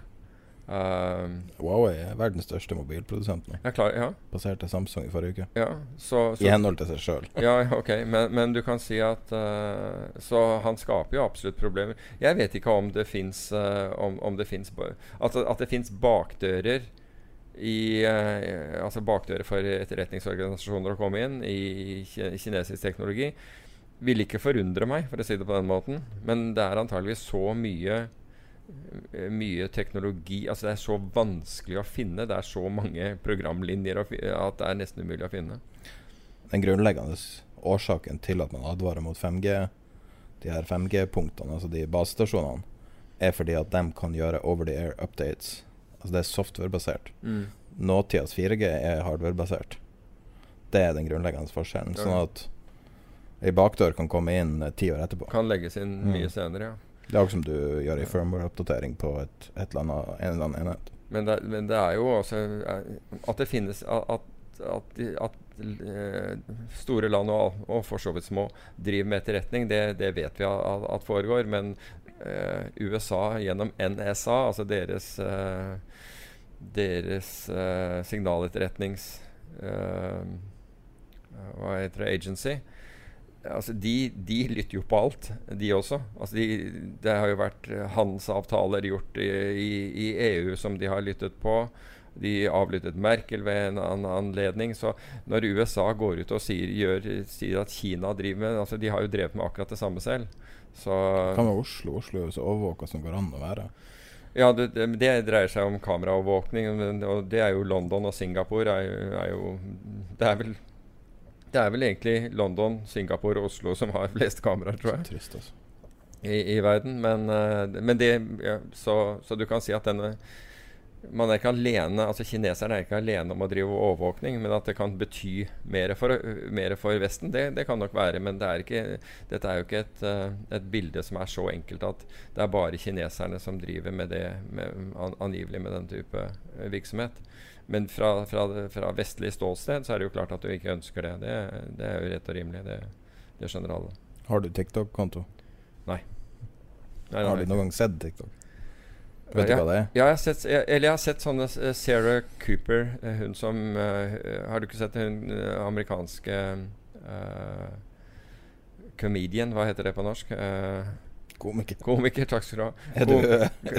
Um, Huawei er verdens største mobilprodusent nå. klar, ja, Passerte Samsung i forrige uke. ja, så, så I henhold til seg sjøl. Ja, ja, ok, men, men du kan si at uh, Så han skaper jo absolutt problemer. Jeg vet ikke om det fins om, om det finnes Altså at det fins bakdører i eh, Altså bakdører for etterretningsorganisasjoner å komme inn i ki kinesisk teknologi. Vil ikke forundre meg, for å si det på den måten. Men det er antageligvis så mye mye teknologi Altså det er så vanskelig å finne. Det er så mange programlinjer at det er nesten umulig å finne. Den grunnleggende årsaken til at man advarer mot 5G, de her 5G-punktene, altså de basestasjonene, er fordi at de kan gjøre over the air updates. Altså det er softwarebasert. Mm. Nåtidas 4G er hardwarebasert. Det er den grunnleggende forskjellen. Sånn at ei bakdør kan komme inn eh, ti år etterpå. Kan legges inn Mm. mye senere, ja. Det er akkurat som du gjør i firmware-oppdatering på et, et eller annet, en eller annen enhet. Men det, men det er jo også eh, At det finnes At, at, at eh, store land, og, og for så vidt små, driver med etterretning, det, det vet vi at foregår. Men eh, USA gjennom NSA, altså deres eh, deres eh, signaletterretnings eh, Hva heter det? Agency. Altså, de, de, lytter jo på alt, de også. Altså, de, det har jo vært handelsavtaler gjort i, i, i, EU som de har lyttet på. De avlyttet Merkel ved en annen anledning. Så når USA går ut og sier, gjør, sier at Kina driver med altså De har jo drevet med akkurat det samme selv. Så Hva med Oslo? Oslo er jo så overvåka som går an å være. Ja, det, det, det, dreier seg om kameraovervåkning. Og det er jo London og Singapore er, er jo Det er vel det er vel egentlig London, Singapore og Oslo som har flest kameraer, tror jeg. Trist, altså. I, I, verden. Men, uh, men det ja, så, så, du kan si at denne man er ikke alene, altså Kineserne er ikke alene om å drive overvåkning, men at det kan bety mer for, mer for Vesten, det, det, kan nok være. Men det er ikke, dette er jo ikke et, uh, et, bilde som er så enkelt at det er bare kineserne som driver med det, med, angivelig med den type virksomhet. Men fra, fra, fra, vestlig ståsted så er det jo klart at du ikke ønsker det. Det, det er jo rett og rimelig. Det, det skjønner alle. Har du TikTok-konto? Nei. nei. Har du noen gang sett TikTok? Vet du ja, hva det er? Ja, jeg har sett, jeg, eller jeg har sett sånne uh, Sarah Cooper, uh, hun som uh, Har du ikke sett hun amerikanske comedian, hva heter det på norsk? Komiker. Komiker, takk skal du ha. Er du,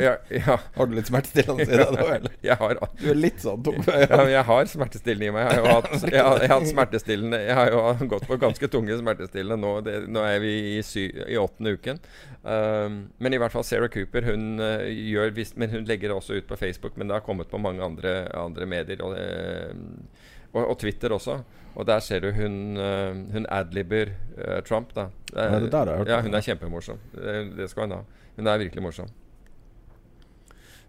ja, ja. Har du litt smertestillende i deg da, eller? jeg har, du er litt sånn tung. ja, jeg har smertestillende i meg. Jeg har hatt, jeg har, jeg har hatt smertestillende Jeg har jo gått på ganske tunge smertestillende nå. Det, nå er vi i, sy, i åttende uken. Um, men i hvert fall Sarah Cooper hun uh, gjør visst Men hun legger det også ut på Facebook, men det har kommet på mange andre, andre medier. Og, uh, og, og, Twitter også. Og der ser du hun, uh, hun adlibber uh, Trump. da er, det der jeg Ja, Hun er kjempemorsom. Det, skal hun ha. Hun er virkelig morsom.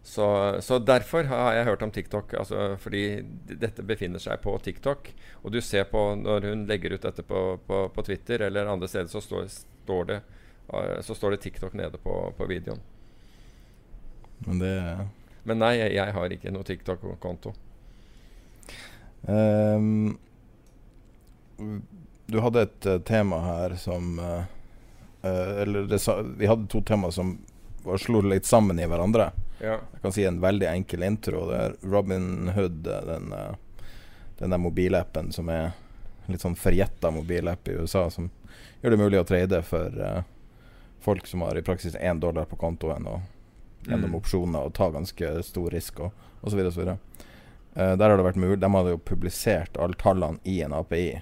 Så, så, derfor har jeg hørt om TikTok. Altså fordi dette befinner seg på TikTok. Og du ser på når hun legger ut dette på, på, på Twitter eller andre steder, så står, står, det, uh, så står det TikTok nede på, på videoen. Men det Men nei, jeg, jeg har ikke noe TikTok-konto. Um, du hadde et uh, tema her som uh, uh, Eller det, vi hadde to tema som var slo litt sammen i hverandre. Ja. Jeg kan si en veldig enkel intro. Det er Robin Hood, den, den der mobilappen som er litt sånn forjetta mobilapp i USA, som gjør det mulig å trade for folk som har i praksis én dollar på kontoen, og gjennom mm. opsjoner og ta ganske stor risk og osv. osv. Uh, der har det vært mulig De hadde jo publisert alle tallene i en API,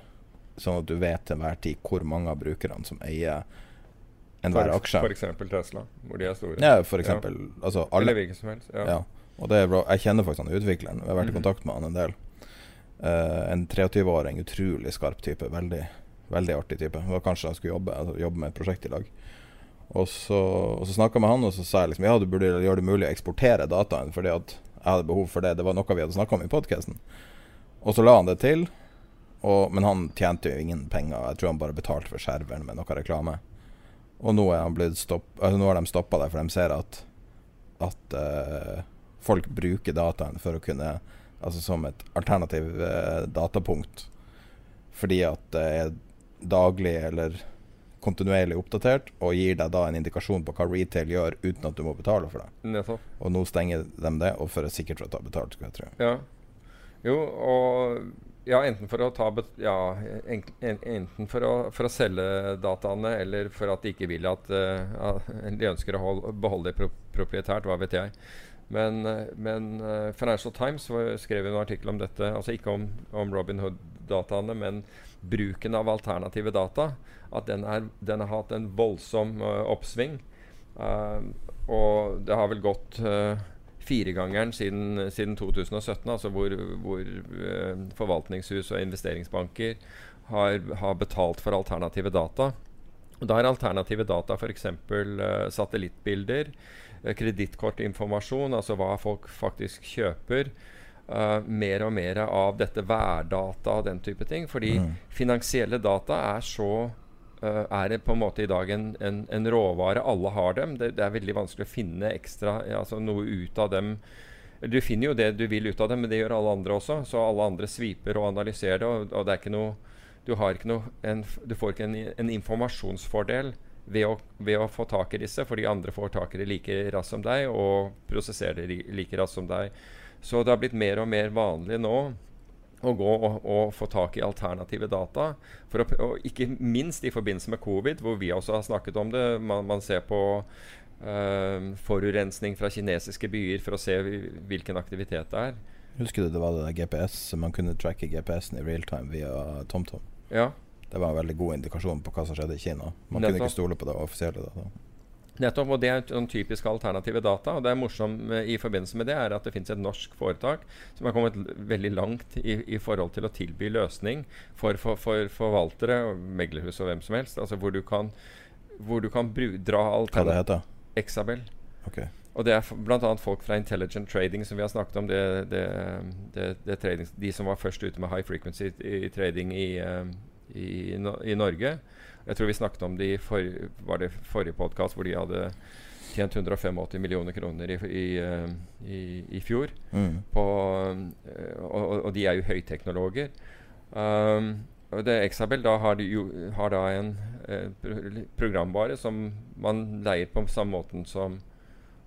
sånn at du vet til enhver tid hvor mange av brukerne som eier enhver for, aksje. F.eks. Tesla, hvor de er store. Ja, for eksempel. Ja. Altså alle. Eller hvilken som helst. Ja. ja. Og det er bra. Jeg kjenner faktisk han utvikleren. Jeg har vært i mhm. kontakt med han en del. Uh, en 23-åring, utrolig skarp type. Veldig, veldig artig type. Det var kanskje han skulle jobbe, altså, jobbe med et prosjekt i lag. Og så, og så snakka jeg med han, og så sa jeg liksom ja, du burde gjøre det mulig å eksportere dataen. fordi at jeg hadde behov for det. Det var noe vi hadde snakka om i podkasten. Og så la han det til. Og, men han tjente jo ingen penger. Jeg tror han bare betalte for serveren med noe reklame. Og nå, stopp, altså nå har de stoppa det, for de ser at, at uh, folk bruker dataen for å kunne Altså som et alternativ uh, datapunkt. Fordi at det er daglig eller kontinuerlig oppdatert, og gir deg da en indikasjon på hva retail gjør uten at du må betale for det. Og nå stenger de det, og for sikkert for å ta betalt, skal jeg tro. Ja. Jo, og ja, enten for å ta ja, enten for å, for å, selge dataene, eller for at de ikke vil at uh, De ønsker å hold, beholde det pro proprietært, hva vet jeg. Men, men uh, Financial Times skrev en artikkel om dette, altså ikke om, om Robin Hood-dataene, men bruken av alternative data at den, er, den har hatt en voldsom uh, oppsving. Uh, og det har vel gått uh, firegangeren siden, siden 2017, altså hvor, hvor forvaltningshus og investeringsbanker har, har, betalt for alternative data. Og Da er alternative data f.eks. Uh, satellittbilder, uh, kredittkortinformasjon, altså hva folk faktisk kjøper. Uh, mer og mer av dette værdata og den type ting. Fordi mm. finansielle data er så uh, er på en måte i dag en, en, en råvare. Alle har dem. Det, det, er veldig vanskelig å finne ekstra altså noe ut av dem. Du finner jo det du vil ut av dem, men det gjør alle andre også. Så alle andre sviper og analyserer det, og, og det er ikke noe du, ikke noe, en, du får ikke en, en, informasjonsfordel ved å, ved å få tak i disse, fordi andre får tak i det like raskt som deg og prosesserer det like raskt som deg. Så det har blitt mer og mer vanlig nå å gå og, og få tak i alternative data. For å, og ikke minst i forbindelse med covid, hvor vi også har snakket om det. Man, man ser på eh, forurensning fra kinesiske byer for å se hvilken aktivitet det er. Husker du det var det der GPS, man kunne tracke GPS-en i real time via TomTom? Ja, Det var en veldig god indikasjon på hva som skjedde i Kina. Man Nettopp. kunne ikke stole på det offisielle. Da. Nettopp, og Det er sånn typisk alternative data. og Det er morsomt i forbindelse med det er at det finnes et norsk foretak som har kommet veldig langt i, i forhold til å tilby løsning for, for, for forvaltere, meglerhus og hvem som helst. altså Hvor du kan, hvor du kan dra Hva det heter Exabel. Ok. Og det er bl.a. folk fra Intelligent Trading som vi har snakket om. Det, det, det, trading, de som var først ute med high frequency i trading i, eh, i, no, i Norge. Jeg tror vi snakket om det i for, var det forrige podkast, hvor de hadde tjent 185 millioner kroner i, i, eh, i, i fjor. Mm. På, eh, og, og- de er jo høyteknologer. Um, og det Exabel da har, de jo, har da en eh, programvare som man leier på samme måten som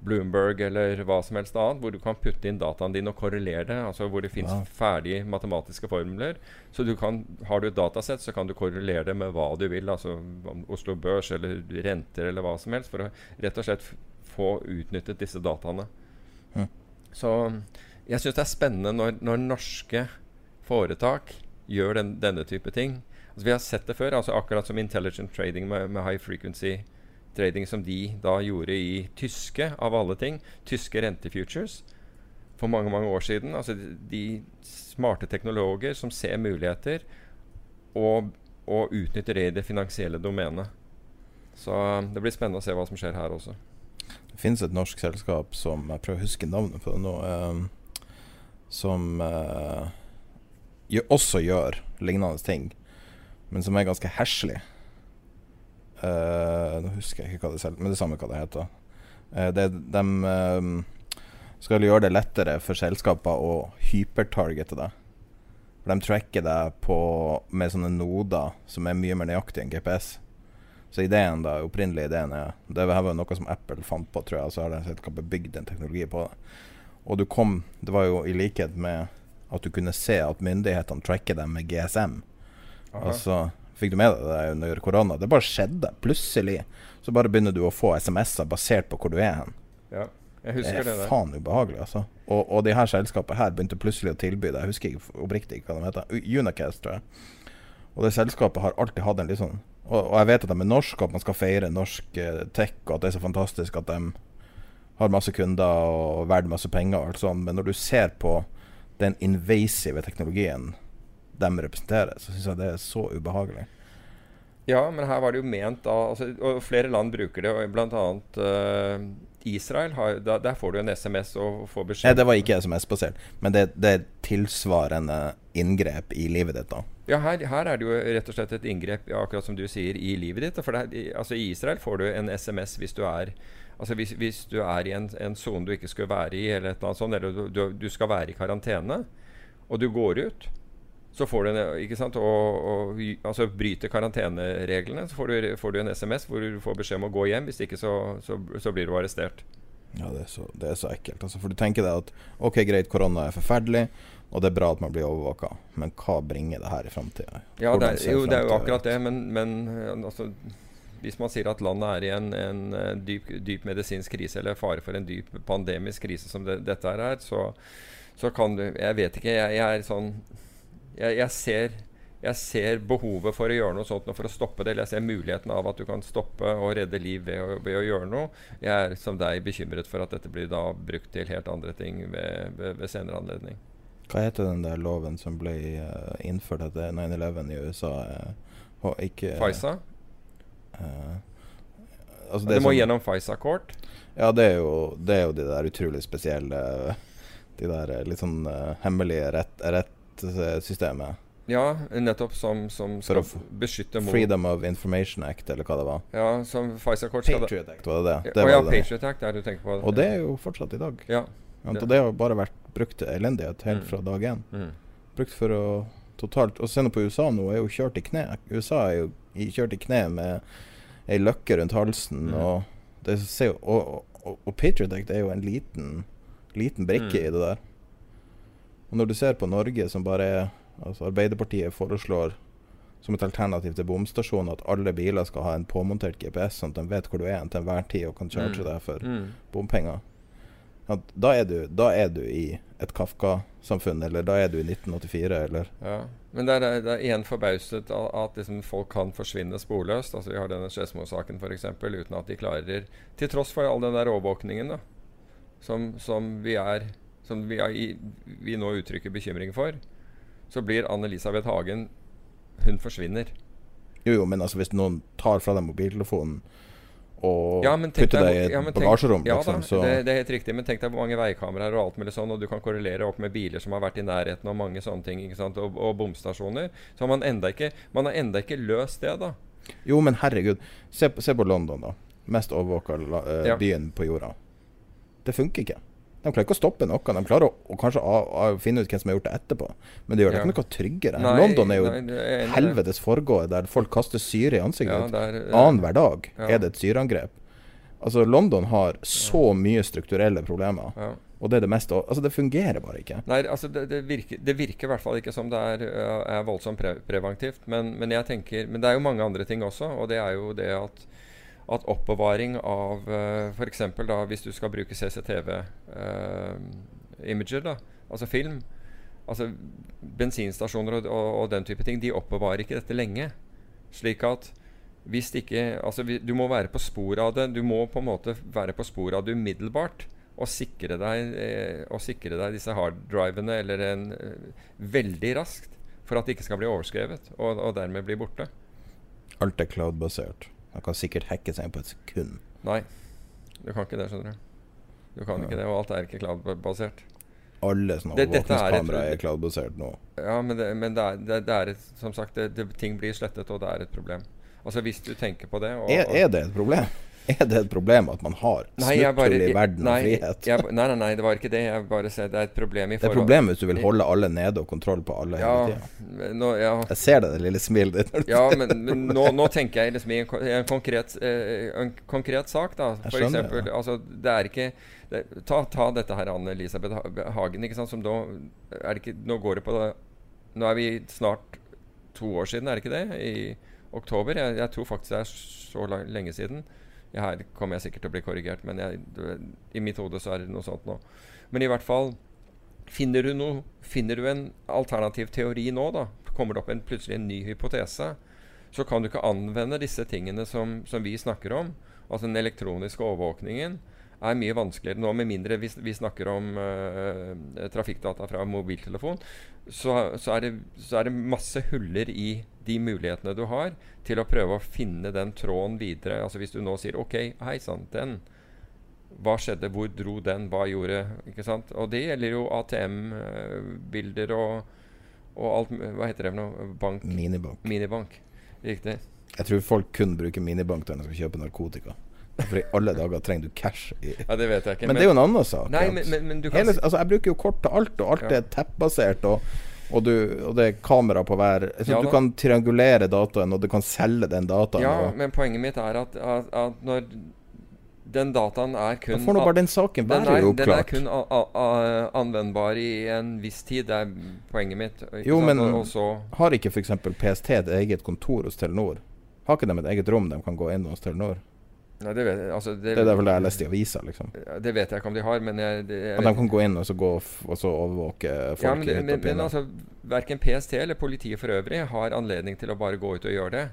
Bloomberg eller hva som helst annet, hvor du kan putte inn dataene dine og korrelere det. Altså hvor det fins Ja. ferdige matematiske formler. Så du kan, har du et datasett, så kan du korrelere det med hva du vil. Altså Oslo Børs eller renter eller hva som helst. For å rett og slett få utnyttet disse dataene. Mm. Så jeg syns det er spennende når, når norske foretak gjør den, denne type ting. Altså, vi har sett det før, altså akkurat som intelligent trading med, med high frequency trading som de da gjorde i tyske, av alle ting, tyske rentefutures for mange mange år siden. Altså de, smarte teknologer som ser muligheter og, og utnytter det i det finansielle domenet. Så um, det blir spennende å se hva som skjer her også. Det finnes et norsk selskap som Jeg prøver å huske navnet på det nå. eh, som eh, også gjør lignende ting, men som er ganske heslig. Eh, nå husker jeg ikke hva det selv Men det samme hva det heter. Uh, det, de um, skal gjøre det lettere for selskaper å hypertargete deg. For de tracker deg på, med sånne noder som er mye mer nøyaktige enn GPS. Så ideen da, opprinnelig ideen er Det her var noe som Apple fant på, tror jeg. Så har de selskapet bygd en teknologi på det. Og du kom Det var jo i likhet med at du kunne se at myndighetene tracker dem med GSM. Aha. Altså Fikk du med deg det under korona? Det bare skjedde. Plutselig så bare begynner du å få SMS-er basert på hvor du er hen. Ja, jeg Det er det er faen ubehagelig, altså. Og, og de her selskapene her begynte plutselig å tilby det. Jeg husker ikke oppriktig hva de heter. U- Unicast, tror jeg. Og det selskapet har alltid hatt en litt sånn og, og jeg vet at de er norske, at man skal feire norsk eh, tech, og at det er så fantastisk at de har masse kunder og verdt masse penger og alt sånt, men når du ser på den invasive teknologien de representerer, så syns jeg det er så ubehagelig. Ja, men her var det jo ment da altså, Og flere land bruker det, og blant annet eh, Israel. Har, da, der får du en SMS og får beskjed Nei, det var ikke SMS-basert, men det, det er tilsvarende inngrep i livet ditt, da. Ja, her, her er det jo rett og slett et inngrep, ja, akkurat som du sier, i livet ditt. For det, er- i- altså, I Israel får du en SMS hvis du er Altså hvis, hvis du er i en en sone du ikke skulle være i, eller eller sånt, eller du, du, du skal være i karantene, og du går ut, så får du en, ikke sant, og, og altså bryter karantenereglene, så får du, får du en SMS hvor du får beskjed om å gå hjem. Hvis ikke så, så, så blir du arrestert. Ja, det er så, det er så ekkelt. Altså, for du tenker deg at ok, greit, korona er forferdelig, og det er bra at man blir overvåka, men hva bringer det her i framtida? Ja, det er, jo, det er jo akkurat det, men, men eh, altså, hvis man sier at landet er i en, en eh, dyp, dyp medisinsk krise, eller fare for en dyp pandemisk krise som det, dette her er, så, så kan du Jeg vet ikke. Jeg, jeg er sånn jeg, jeg, ser, jeg ser behovet for å gjøre noe sånt, for å stoppe det. Eller jeg ser muligheten av at du kan stoppe og redde liv ved å, ved å gjøre noe. Jeg er som deg bekymret for at dette blir da brukt til helt andre ting ved, ved, ved senere anledning. Hva heter den der loven som ble eh, innført etter 9-11 i USA? eh, og ikke FISA? Uh, altså Det, det, må som, gjennom FISA-kort. Ja, det er, jo, det er jo de der utrolig spesielle De der eh, litt sånn uh, hemmelige rett, rettssystemet. Ja, nettopp som, som skal beskytte mot Freedom of Information Act, eller hva det var. Ja, som Pfizer-kort skal Patriot Act, var det det? Det å ja, var det. Patriot Act er det du tenker på. Og det er jo fortsatt i dag. Ja. Det- Og det har bare vært brukt til elendighet helt Mm. fra dag én. Mm. Brukt for å totalt Og se nå på USA nå, er jo kjørt i kne. USA er jo kjørt i kne med ei løkke rundt halsen. Mm. Og, det og, og, og Patriot Act er jo en liten, liten brikke Mm. i det der. Og når du ser på Norge, som bare er Altså Arbeiderpartiet foreslår som et alternativ til bomstasjon at alle biler skal ha en påmontert GPS, sånn at de vet hvor du er til enhver tid og kan charge Mm. deg for Mm. bompenger. At da, er du, da er du i et Kafka-samfunn, eller da er du i 1984, eller Ja. Men det er, det er igjen forbauset at, at liksom folk kan forsvinne sporløst. Altså Vi har denne Skedsmo-saken f.eks. uten at de klarer Til tross for all den der overvåkningen da som, som vi er Som vi, er i, vi nå uttrykker bekymring for, så blir Anne-Elisabeth Hagen Hun forsvinner. Jo, jo, men altså hvis noen tar fra deg mobiltelefonen og Ja, putter deg i et ja, bagasjerom, ja, liksom, da, så det, det er helt riktig, men tenk deg hvor mange veikameraer og alt mulig sånn, og du kan korrelere opp med biler som har vært i nærheten, og mange sånne ting, og, og bomstasjoner. Så man enda ikke Man har enda ikke løst det, da. Jo, men herregud. Se, se på London, da. Mest overvåka la- eh, byen på jorda. Det funker ikke. De klarer ikke å stoppe noe. De klarer å, å kanskje å, å finne ut hvem som har gjort det etterpå, men det gjør det Ja. ikke noe tryggere. Nei, London er jo nei, er helvetes forgård der folk kaster syre i ansiktet. Ja, er- Annenhver dag Ja. er det et syreangrep. Altså, London har så mye strukturelle problemer, Ja. og det er det meste Altså, det fungerer bare ikke. Nei, altså det, det, virker, det virker i hvert fall ikke som det er, er voldsomt pre preventivt. Men, men jeg tenker Men det er jo mange andre ting også, og det er jo det at at oppbevaring av uh, da hvis du skal bruke CCTV-imager, da, altså film Altså bensinstasjoner og, og, og den type ting, de oppbevarer ikke dette lenge. Slik at hvis ikke Altså, vi, du må være på sporet av det. Du må på en måte være på sporet av det umiddelbart. Og sikre deg, eh, og sikre deg disse harddrivene eller en, eh, veldig raskt. For at det ikke skal bli overskrevet, og, og dermed bli borte. Alt er cloud-basert. Man kan sikkert hacke seg inn på et sekund. Nei, du kan ikke det, skjønner du. Du kan ikke det, og alt er ikke cloud-basert. Alle sånne Det- er overvåkningskameraer er cloud-basert nå. Ja, men, det, men det, er, det, er et, som sagt, det, det, ting blir slettet, og det er et problem. Altså Hvis du tenker på det og, Er, er det et problem? Er det et problem at man har smutthull i verden nei, og frihet? Jeg, nei, nei, nei, det var ikke det. Jeg bare sier det er et problem i det er et problem hvis du vil holde alle nede og kontroll på alle ja, hele tida. ja, Jeg ser det, det lille smilet ditt. ja, men, men nå, nå tenker jeg liksom i en, konkret, eh, en konkret sak, da. For skjønner, eksempel. Altså, det er ikke det, ta, ta dette her, Anne-Elisabeth Hagen. Ikke sant, som da det ikke, Nå går det på det Nå er vi snart to år siden, er det ikke det? I oktober. Jeg, jeg tror faktisk det er så lang, lenge siden. Her kommer jeg sikkert til å bli korrigert, men jeg, i mitt hode så er det noe sånt nå. Men i hvert fall Finner du, noe, finner du en alternativ teori nå, da, kommer det opp en, plutselig en ny hypotese, så kan du ikke anvende disse tingene som, som vi snakker om. Altså den elektroniske overvåkningen er mye vanskeligere nå, med mindre vi, vi snakker om uh, trafikkdata fra mobiltelefon. Så, så, er det, så er det masse huller i de mulighetene du har til å prøve å finne den tråden videre. Altså Hvis du nå sier OK, hei sann, den. Hva skjedde? Hvor dro den? Hva gjorde Ikke sant? Og det gjelder jo ATM-bilder og, og alt Hva heter det for noe? Bank? Minibank. Minibank. Riktig. Jeg tror folk kun bruker minibank når de skal kjøpe narkotika. For i alle dager trenger du cash. I. Ja, det vet jeg ikke. Men, det er jo en annen sak. Nei, men, men, men du kan hele, altså, jeg bruker jo kort til alt, og alt Ja. er teppbasert. Og, og, du, og det er kamera på hver så Ja Du kan triangulere dataen, og du kan selge den dataen. Ja, og, men poenget mitt er at, at, at når den dataen er kun da får nå bare den saken den være er, den er oppklart. kun anvendbar i en viss tid. Det er poenget mitt. ikke Jo, men og, og har ikke f.eks. PST et eget kontor hos Telenor? Har ikke de et eget rom de kan gå inn hos Telenor? Nei, det, vet, altså, det, Det er derfor det jeg har lest i avisa, liksom. det vet jeg ikke om de har, men jeg, det, jeg At de kan gå inn og så, gå, og så overvåke folk ja, men, i men, men pinne. altså, verken PST eller politiet for øvrig har anledning til å bare gå ut og gjøre det.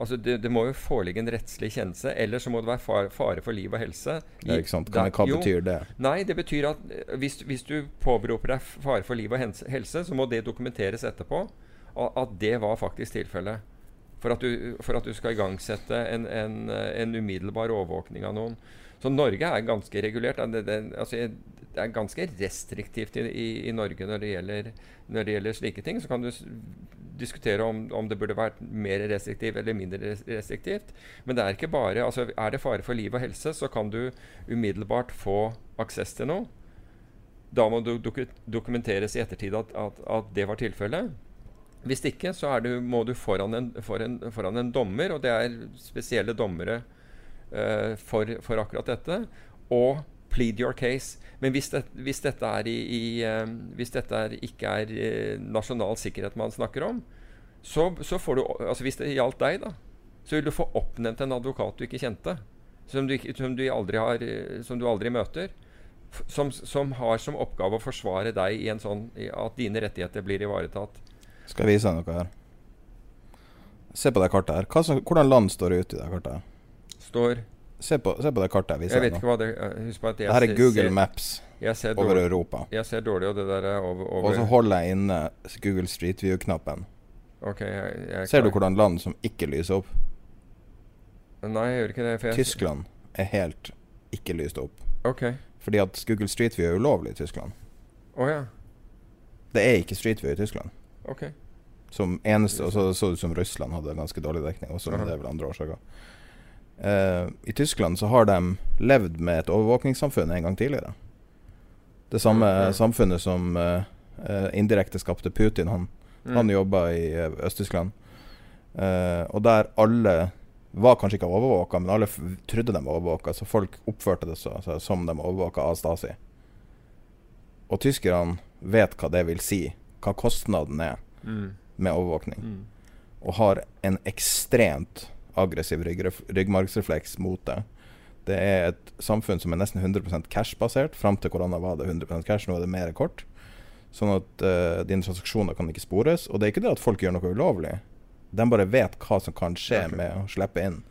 Altså, det, det må jo foreligge en rettslig kjennelse, eller så må det være far, fare for liv og helse. Ja, ikke sant? Hva, hva Jo, betyr det? Nei, det betyr at eh, hvis, hvis du påberoper deg fare for liv og helse, så må det dokumenteres etterpå at det var faktisk tilfellet. For at, du, for at du skal igangsette en, en, en umiddelbar overvåkning av noen. Så Norge er ganske regulert. Det, det, altså, det er ganske restriktivt i, i, i Norge når det, gjelder, når det gjelder slike ting. Så kan du diskutere om, om det burde vært mer restriktivt eller mindre restriktivt. Men det er ikke bare altså, Er det fare for liv og helse, så kan du umiddelbart få aksess til noe. Da må det doku dokumenteres i ettertid at, at, at det var tilfellet. Hvis ikke så du, må du foran en, for en, foran en dommer, og det er spesielle dommere uh, for, for akkurat dette. Og plead your case. Men hvis, det, hvis dette, i, i, uh, hvis dette er, ikke er uh, nasjonal sikkerhet man snakker om, så, så får du Altså hvis det gjaldt deg, da, så vil du få oppnevnt en advokat du ikke kjente. Som du, som du, aldri, har, som du aldri møter. Som, som har som oppgave å forsvare deg i en sånn at dine rettigheter blir ivaretatt. Skal jeg vise deg noe her? Se på det kartet her. Hva som, hvordan land står ute i det kartet? her? Står Se på, se på det kartet jeg Jeg viser vet deg ikke nå. hva det eh, Husk på at jeg Det her er ser- Google ser- Maps jeg ser over dårlig, Europa. Jeg ser dårlig, og det der er over, over Og så holder jeg inne Google Street View-knappen. Ok, jeg, jeg Ser du hvordan land som ikke lyser opp? Nei, jeg gjør ikke det. For jeg, Tyskland er helt ikke lyst opp. Ok. Fordi at Google Street View er ulovlig i Tyskland. Å ja. Det er ikke Street View i Tyskland. Ok. Som eneste Og så så det ut som Russland hadde ganske dårlig dekning også, men det er vel andre årsaker. Uh, I Tyskland så har de levd med et overvåkningssamfunn en gang tidligere. Det samme mm. samfunnet som eh, indirekte skapte Putin. Han, Mm. han jobba i Øst-Tyskland. Uh, og der alle var kanskje ikke overvåka, men alle trodde de var overvåka, så folk oppførte det så, altså, som de var overvåka av Stasi. Og tyskerne vet hva det vil si, hva kostnaden er Mm. med overvåkning Mm. og har en ekstremt aggressiv rygg, ryggmargsrefleks mot det. Det er et samfunn som er nesten 100 cash-basert. Fram til korona var det 100% cash, nå er det mer kort. Sånn at uh, dine transaksjoner kan ikke spores. Og det er ikke det at folk gjør noe ulovlig. De bare vet hva som kan skje med å slippe inn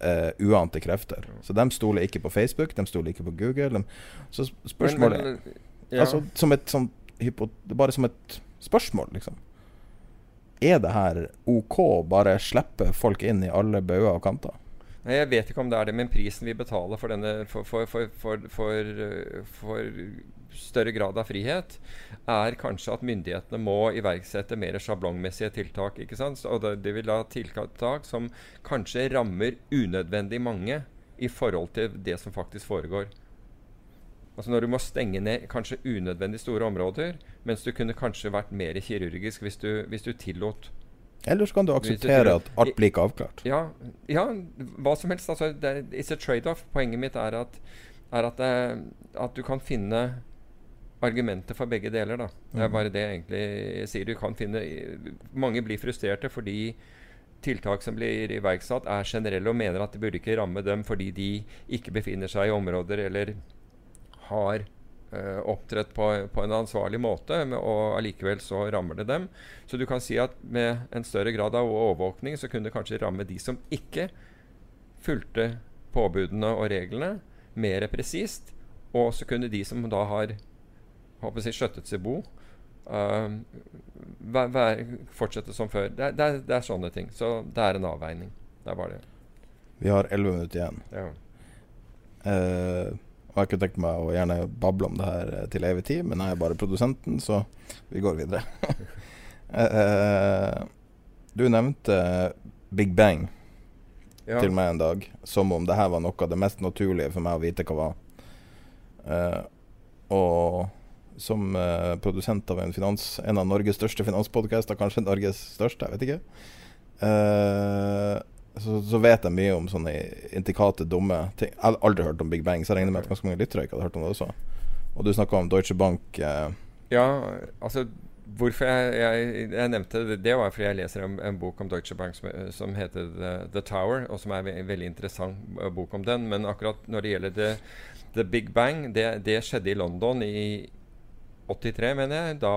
uh, uante krefter. Så de stoler ikke på Facebook, de stoler ikke på Google. De, så spørsmålet Men, men, ja. Altså som et hypo, Bare som et spørsmål, liksom. Er det her OK å bare slippe folk inn i alle bauger og kanter? Nei, Jeg vet ikke om det er det, men prisen vi betaler for, denne, for, for, for, for større grad av frihet, er kanskje at myndighetene må iverksette mer sjablongmessige tiltak. ikke sant? Og det, vil da tiltak som kanskje rammer unødvendig mange i forhold til det som faktisk foregår. Altså Når du må stenge ned kanskje unødvendig store områder, mens du kunne kanskje vært mer kirurgisk hvis du, hvis du tillot Eller så kan du akseptere at alt blir ikke avklart. ja, ja, hva som helst. Altså, det it's a trade-off. Poenget mitt er at, er at, det, at du kan finne argumenter for begge deler. Da. Det er Mhm. bare det jeg egentlig sier. Du kan finne Mange blir frustrerte fordi tiltak som blir iverksatt, er generelle og mener at det burde ikke ramme dem fordi de ikke befinner seg i områder eller har eh, opptrådt på, på en ansvarlig måte, og allikevel så rammer det dem. Så du kan si at med en større grad av overvåkning så kunne det kanskje ramme de som ikke fulgte påbudene og reglene, mer presist. Og så kunne de som da har håper jeg, skjøttet seg bo, uh, vær, vær, fortsette som før. Det det, det er sånne ting. Så det er en avveining. Det er bare det. Vi har elleve minutter igjen. Ja. Eh, og jeg kunne tenkt meg å gjerne bable om det her eh, til evig tid, men jeg er bare produsenten, så vi går videre. Eh, du nevnte Big Bang Ja. til meg en dag, som om det her var noe av det mest naturlige for meg å vite hva var. Eh, og som eh, produsent av en, finans, en av Norges største finanspodkaster, kanskje Norges største, jeg vet ikke, eh, så, så vet jeg mye om sånne intrikate, dumme ting. Jeg har aldri hørt om Big Bang, så jeg regner med at ganske mange lyttere ikke hadde hørt om det også. Og du snakka om Deutsche Bank. Eh, Ja, altså Hvorfor jeg, jeg, jeg nevnte det, det var fordi jeg leser en, en bok om Deutsche Bank som, som heter The, The Tower, og som er en ve veldig interessant eh, bok om den. Men akkurat når det gjelder The, The Big Bang, det, det skjedde i London i 83, mener jeg. Da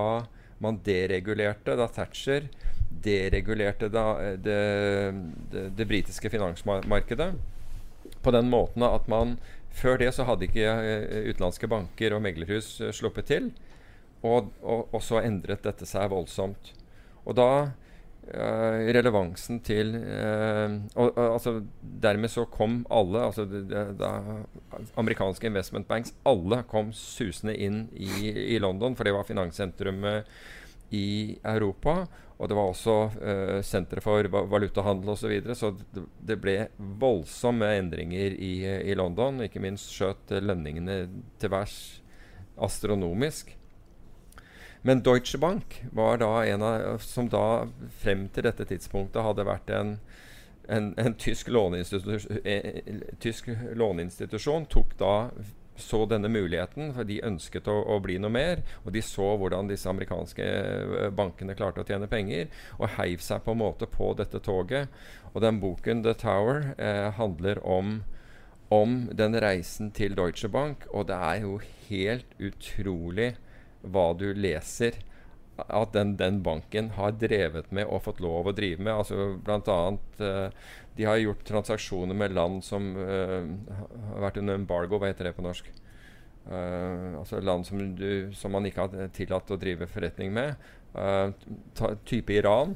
man deregulerte, da Thatcher deregulerte da, eh, det, det, det britiske finansmarkedet. På den måten at man Før det så hadde ikke eh, utenlandske banker og meglerhus eh, sluppet til. Og, og, og så endret dette seg voldsomt. Og da eh, relevansen til eh, og, og, altså, Dermed så kom alle altså det, det, da, Amerikanske investment banks Alle kom susende inn i, i London, for det var finanssentrumet i Europa. Og det var også uh, sentre for valutahandel osv. Så, videre, så det, det ble voldsomme endringer i, i London. Ikke minst skjøt lønningene til værs astronomisk. Men Deutsche Bank var da en av som da frem til dette tidspunktet hadde vært en, en, en tysk, låneinstitusjon, eh, tysk låneinstitusjon, tok da så denne muligheten, for de ønsket å, å, bli noe mer. Og de så hvordan disse amerikanske eh, bankene klarte å tjene penger, og heiv seg på en måte på dette toget. Og den boken, 'The Tower', eh, handler om om den reisen til Deutsche Bank, og det er jo helt utrolig hva du leser at den, den, banken har drevet med og fått lov å drive med. Altså annet uh, De har gjort transaksjoner med land som uh, har vært under embargo, hva heter det på norsk? Uh, altså land som, du, som, man ikke har tillatt å drive forretning med. Ta, type Iran.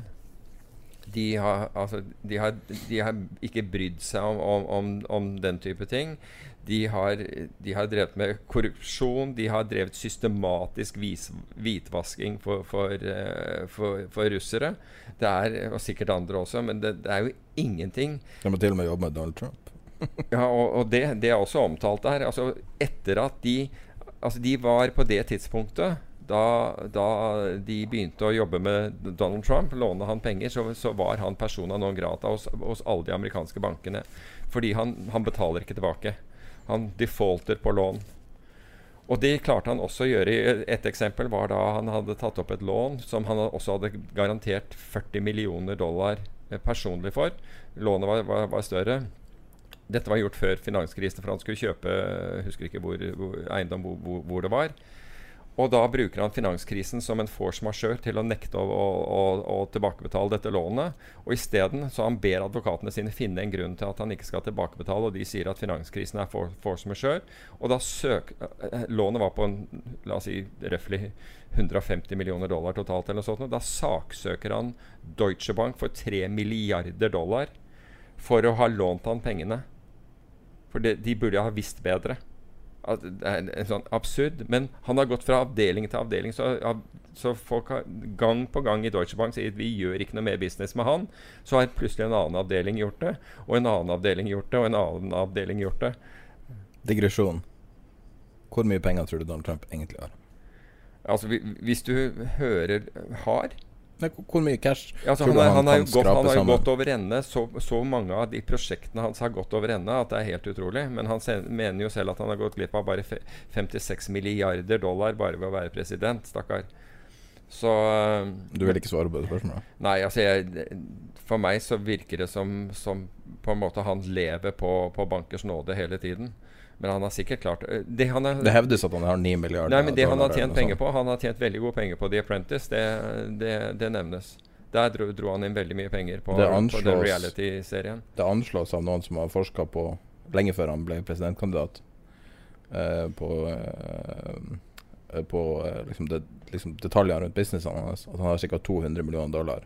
De har, altså, de, har, de har, ikke brydd seg om, om, om, om den type ting. De har, de har, drevet med korrupsjon. De har drevet systematisk vis, hvitvasking for, for, uh, for, for, russere. Det er, og sikkert andre også, men det, det, er jo ingenting De må til og med jobbe med Donald Trump. ja, og, og det, det, er også omtalt der. Altså, etter at de Altså, de var på det tidspunktet da, da, de begynte å jobbe med Donald Trump, låne han penger, så, så var han persona non grata hos, hos, alle de amerikanske bankene. Fordi han, han betaler ikke tilbake. Han defaulter på lån. Og det klarte han også å gjøre. Et eksempel var da han hadde tatt opp et lån som han også hadde garantert 40 millioner dollar eh, personlig for. Lånet var, var, var større. Dette var gjort før finanskrisen, for han skulle kjøpe husker ikke hvor, hvor eiendom hvor, hvor, det var. Og da bruker han finanskrisen som en force majeure til å nekte å, å, å, tilbakebetale dette lånet. Og isteden så han ber advokatene sine finne en grunn til at han ikke skal tilbakebetale, og de sier at finanskrisen er for, force majeure. Og da søk, eh, Lånet var på en, la oss si røftlig 150 millioner dollar totalt, eller noe sånt. Og da saksøker han Deutsche Bank for 3 milliarder dollar for å ha lånt han pengene. For det, de burde ha visst bedre det er en sånn absurd. Men han har gått fra avdeling til avdeling. Så, så folk har gang på gang i Deutsche Bank sier at vi gjør ikke noe mer business med han. Så har plutselig en annen avdeling gjort det, og en annen avdeling gjort det, og en annen avdeling gjort det. Digresjon. Hvor mye penger tror du Donald Trump egentlig har? Altså, Hvis du hører har hvor mye cash altså, han, han, han, har skrape gått, han har jo gått over ende. Så, så, mange av de prosjektene hans har gått over ende at det er helt utrolig. Men han mener jo selv at han har gått glipp av bare 56 milliarder dollar bare ved å være president. Stakkar. Så Du vil ikke svare på det spørsmålet? Nei, altså jeg, For meg så virker det som, som på en måte han lever på, på bankers nåde hele tiden. Men han har sikkert klart eh, Det, har, det hevdes at han har 9 milliarder Nei, men det han har tjent penger på Han har tjent veldig gode penger på The Apprentice. Det, det, det nevnes. Der dro, dro, han inn veldig mye penger på, anslås, på den reality-serien. Det anslås av noen som har forska på lenge før han ble presidentkandidat, eh, på, eh, på eh, liksom, det, liksom detaljene rundt businessen hans. At han har ca. 200 millioner dollar.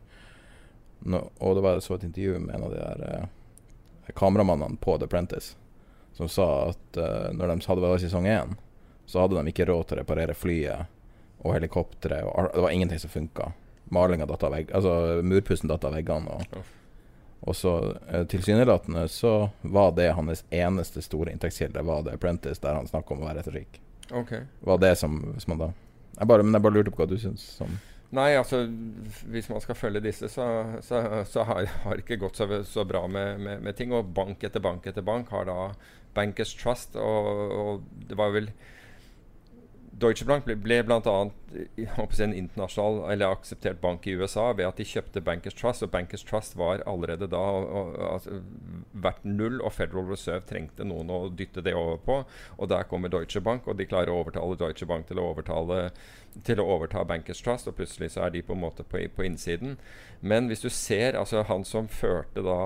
No, og det var så et intervju med en av de der eh, kameramannene på The Apprentice som sa at uh, når de hadde vært i sesong én, så hadde de ikke råd til å reparere flyet og helikopteret. Det var ingenting som funka. Malinga datt av veggene. altså murpussen datt av veggene. Og, og så uh, tilsynelatende så var det hans eneste store inntektskilde, var det Apprentice, der han snakka om å være retorikk. Okay. Var det som, som man da jeg bare, Men jeg bare lurte på hva du syns. Som Nei, altså hvis man skal følge disse, så, så, så har det ikke gått så, så bra med, med, med, ting. Og bank etter bank etter bank har da Bankers Trust, og, og det var vel Deutsche Bank ble, ble bl.a. en internasjonal eller akseptert bank i USA ved at de kjøpte Bankers Trust. Og Bankers Trust var allerede da og, altså, null, og Federal Reserve trengte noen å dytte det over på. Og der kommer Deutsche Bank, og de klarer å overtale Deutsche Bank til å, overtale, til å overta Bankers Trust. Og plutselig så er de på en måte på, på innsiden. Men hvis du ser altså han som førte da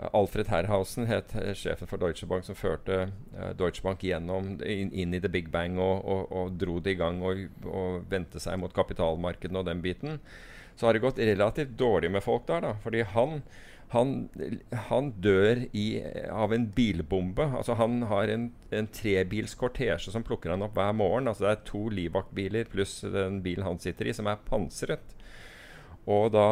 Alfred Herrhausen het eh, sjefen for Deutsche Bank, som førte uh, Deutsche Bank gjennom, inn, inn, i the big bang og, og, og dro det i gang og, og vendte seg mot kapitalmarkedene og den biten. Så har det gått relativt dårlig med folk der, da. Fordi han, han, han dør i, av en bilbombe. Altså Han har en, en trebils kortesje som plukker han opp hver morgen. Altså Det er to livvaktbiler pluss den bilen han sitter i, som er pansret. Og da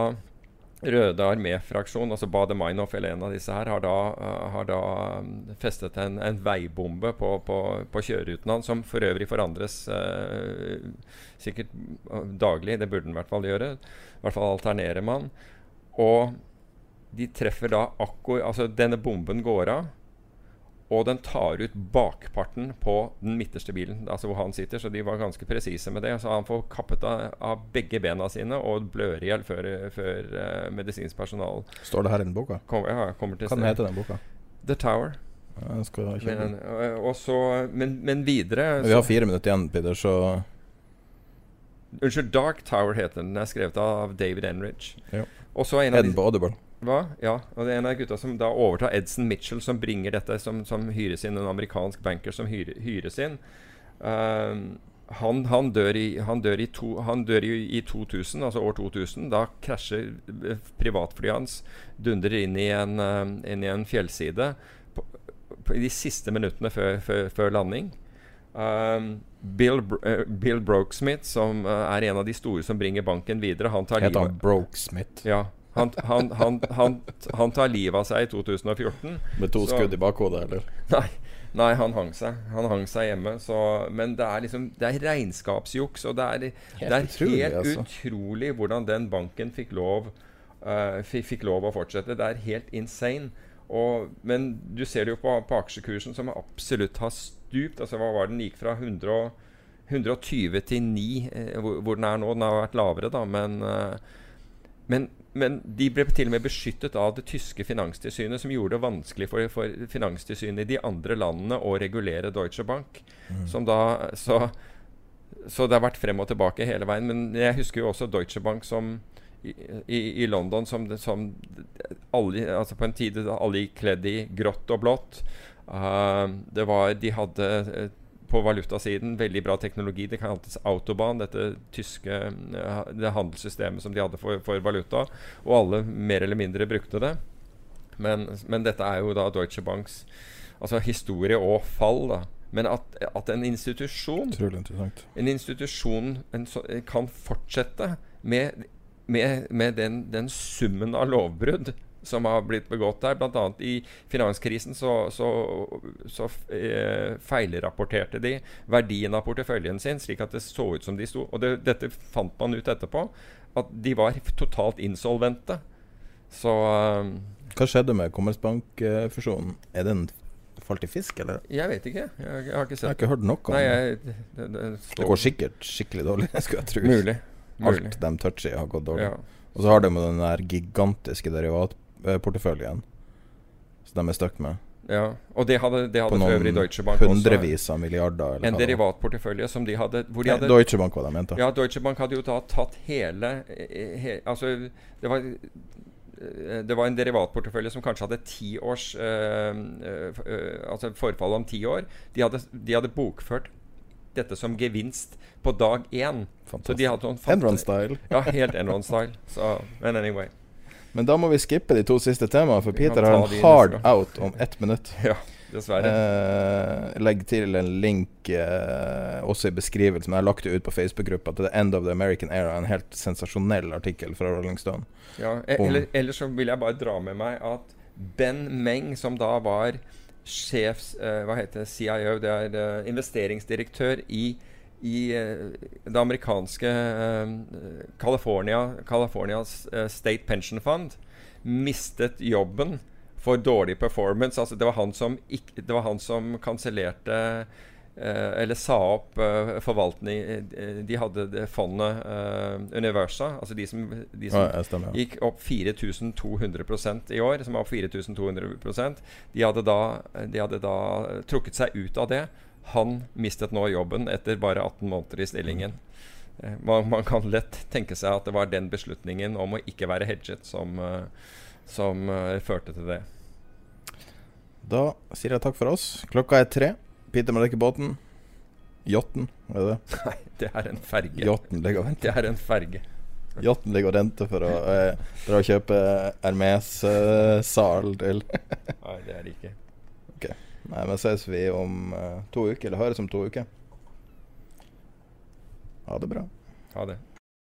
Røde armé-fraksjon, altså Baader-Meinhof eller en av disse her, har da, uh, har da um, festet en, en veibombe på, på, på kjøreruten hans, som for øvrig forandres eh, sikkert daglig. Det burde den i hvert fall gjøre. I hvert fall alternerer man. Og de treffer da akkurat Altså, denne bomben går av. Og den tar ut bakparten på den midterste bilen, altså hvor han sitter. Så de var ganske presise med det. Så han får kappet av, av begge bena sine og blør i hjel før, før uh, medisinsk personal Står det her i den boka? Kom, ja, kommer til Hva heter den boka? The Tower. Men, og, og så, men, men videre Vi har fire minutter igjen, Peter, så Unnskyld, Dark Tower heter den. Den er skrevet av David Enrich. Ja. Og så en av på Audible. Hva? Ja, og det er en av gutta som da overtar Edson Mitchell, som bringer dette, som, som hyres inn, en amerikansk banker som hyre, hyres inn. Um, han, han dør, i, han dør, i, to, han dør i, i 2000, altså år 2000. Da krasjer eh, privatflyet hans, dundrer inn i en, eh, inn i en fjellside på, de siste minuttene før, før, før landing. Um, Bill, eh, Bill Brokesmith, som uh, er en av de store som bringer banken videre, han tar Heter livet han Broke Smith? ja, han, han, han, han, han tar livet av seg i 2014. Med to Så- skudd i bakhodet, eller? Nei, nei, han hang seg. Han hang seg hjemme. Så, men det er liksom Det er regnskapsjuks, og det er, det er utrolig, helt altså. utrolig hvordan den banken fikk lov uh, fikk, lov å fortsette. Det er helt insane. Og, men du ser det jo på, på aksjekursen, som absolutt har stupt. Altså, hva var den? Gikk fra 100 120 til 9, eh, hvor, hvor den er nå. Den har vært lavere, da, men eh, men, men de ble til og med beskyttet av det tyske finanstilsynet, som gjorde det vanskelig for, for finanstilsynet i de andre landene å regulere Deutsche Bank. Som da, så, så det har vært frem og tilbake hele veien. Men jeg husker jo også Deutsche Bank som i, i, i London som, som alle, altså på en tid alle gikk kledd i grått og blått. Uh, det var, de hadde eh, på valutasiden veldig bra teknologi. Det kaltes Autobahn, dette tyske eh, det handelssystemet som de hadde for, for valuta. Og alle mer eller mindre brukte det. Men, men dette er jo da Deutsche Banks altså historie og fall. da Men at, at en institusjon en institusjon en så, kan fortsette med, med, med den, den summen av lovbrudd som har blitt begått der. Bl.a. i finanskrisen så, så, så eh, feilrapporterte de verdien av porteføljen sin, slik at det så ut som de sto Og det, dette fant man ut etterpå, at de var totalt insolvente. Så eh, Hva skjedde med Kommersbank-fusjonen? Er den falt i fisk, eller? jeg vet ikke. Jeg, jeg har ikke Jeg har ikke hørt noe om Nei, jeg, det, det, det, går sikkert skikkelig dårlig, skulle jeg tro. Mulig. mulig. Alt de toucher, har gått dårlig. Ja. Og så har de den der gigantiske derivatporteføljen som de er stuck med. Ja, og det hadde, det hadde for øvrig Deutsche Bank hundrevis av milliarder. Eller En derivatportefølje som de hadde hvor de Nei, Deutsche Bank var det jeg mente. Ja, Deutsche Bank hadde jo da tatt hele eh, he, Altså, det var eh, det var en derivatportefølje som kanskje hadde ti års øh, øh, øh, Altså forfall om ti år. De hadde, de hadde bokført dette som gevinst på dag én. Så de hadde sånn Enron-style. Ja, helt Enron-style. Så, Men anyway. Men da må vi skippe de to siste temaene, for Peter har en hard out om ett minutt. Ja, dessverre. Eh, legg til en link eh, også i beskrivelsen. Jeg har lagt det ut på Facebook-gruppa til The End of the American Era. En helt sensasjonell artikkel fra Rolling Stone. Ja, eller, Om- eller, ellers så vil jeg bare dra med meg at Ben Meng, som da var sjefs... eh, hva heter det? CIO, det er eh, investeringsdirektør i, i eh, det amerikanske California, California, eh, State Pension Fund, mistet jobben for dårlig performance. Altså, det var han som, ikk- det var han som kansellerte eh, eller sa opp eh, forvaltning eh, De hadde fondet eh, Universa, altså de som, de som Ja, stemmer, ja. gikk opp 4200% i år, som var opp 4200% de hadde, da, de hadde da trukket seg ut av det. Han mistet nå jobben etter bare 18 måneder i stillingen. Eh, Man, man kan lett tenke seg at det var den beslutningen om å ikke være hedget som, eh, som eh, førte til det. Da sier jeg takk for oss. Klokka er tre. Peter må dekke båten. Yachten, er det det? Nei, det er en ferge. Yachten ligger og venter. Det er en ferge. Yachten ligger og venter for å eh, dra og kjøpe Hermes-sal til Nei, det er det ikke. Nei, men ses vi om eh, to uker, eller høres om to uker. Ha det bra. Ha det.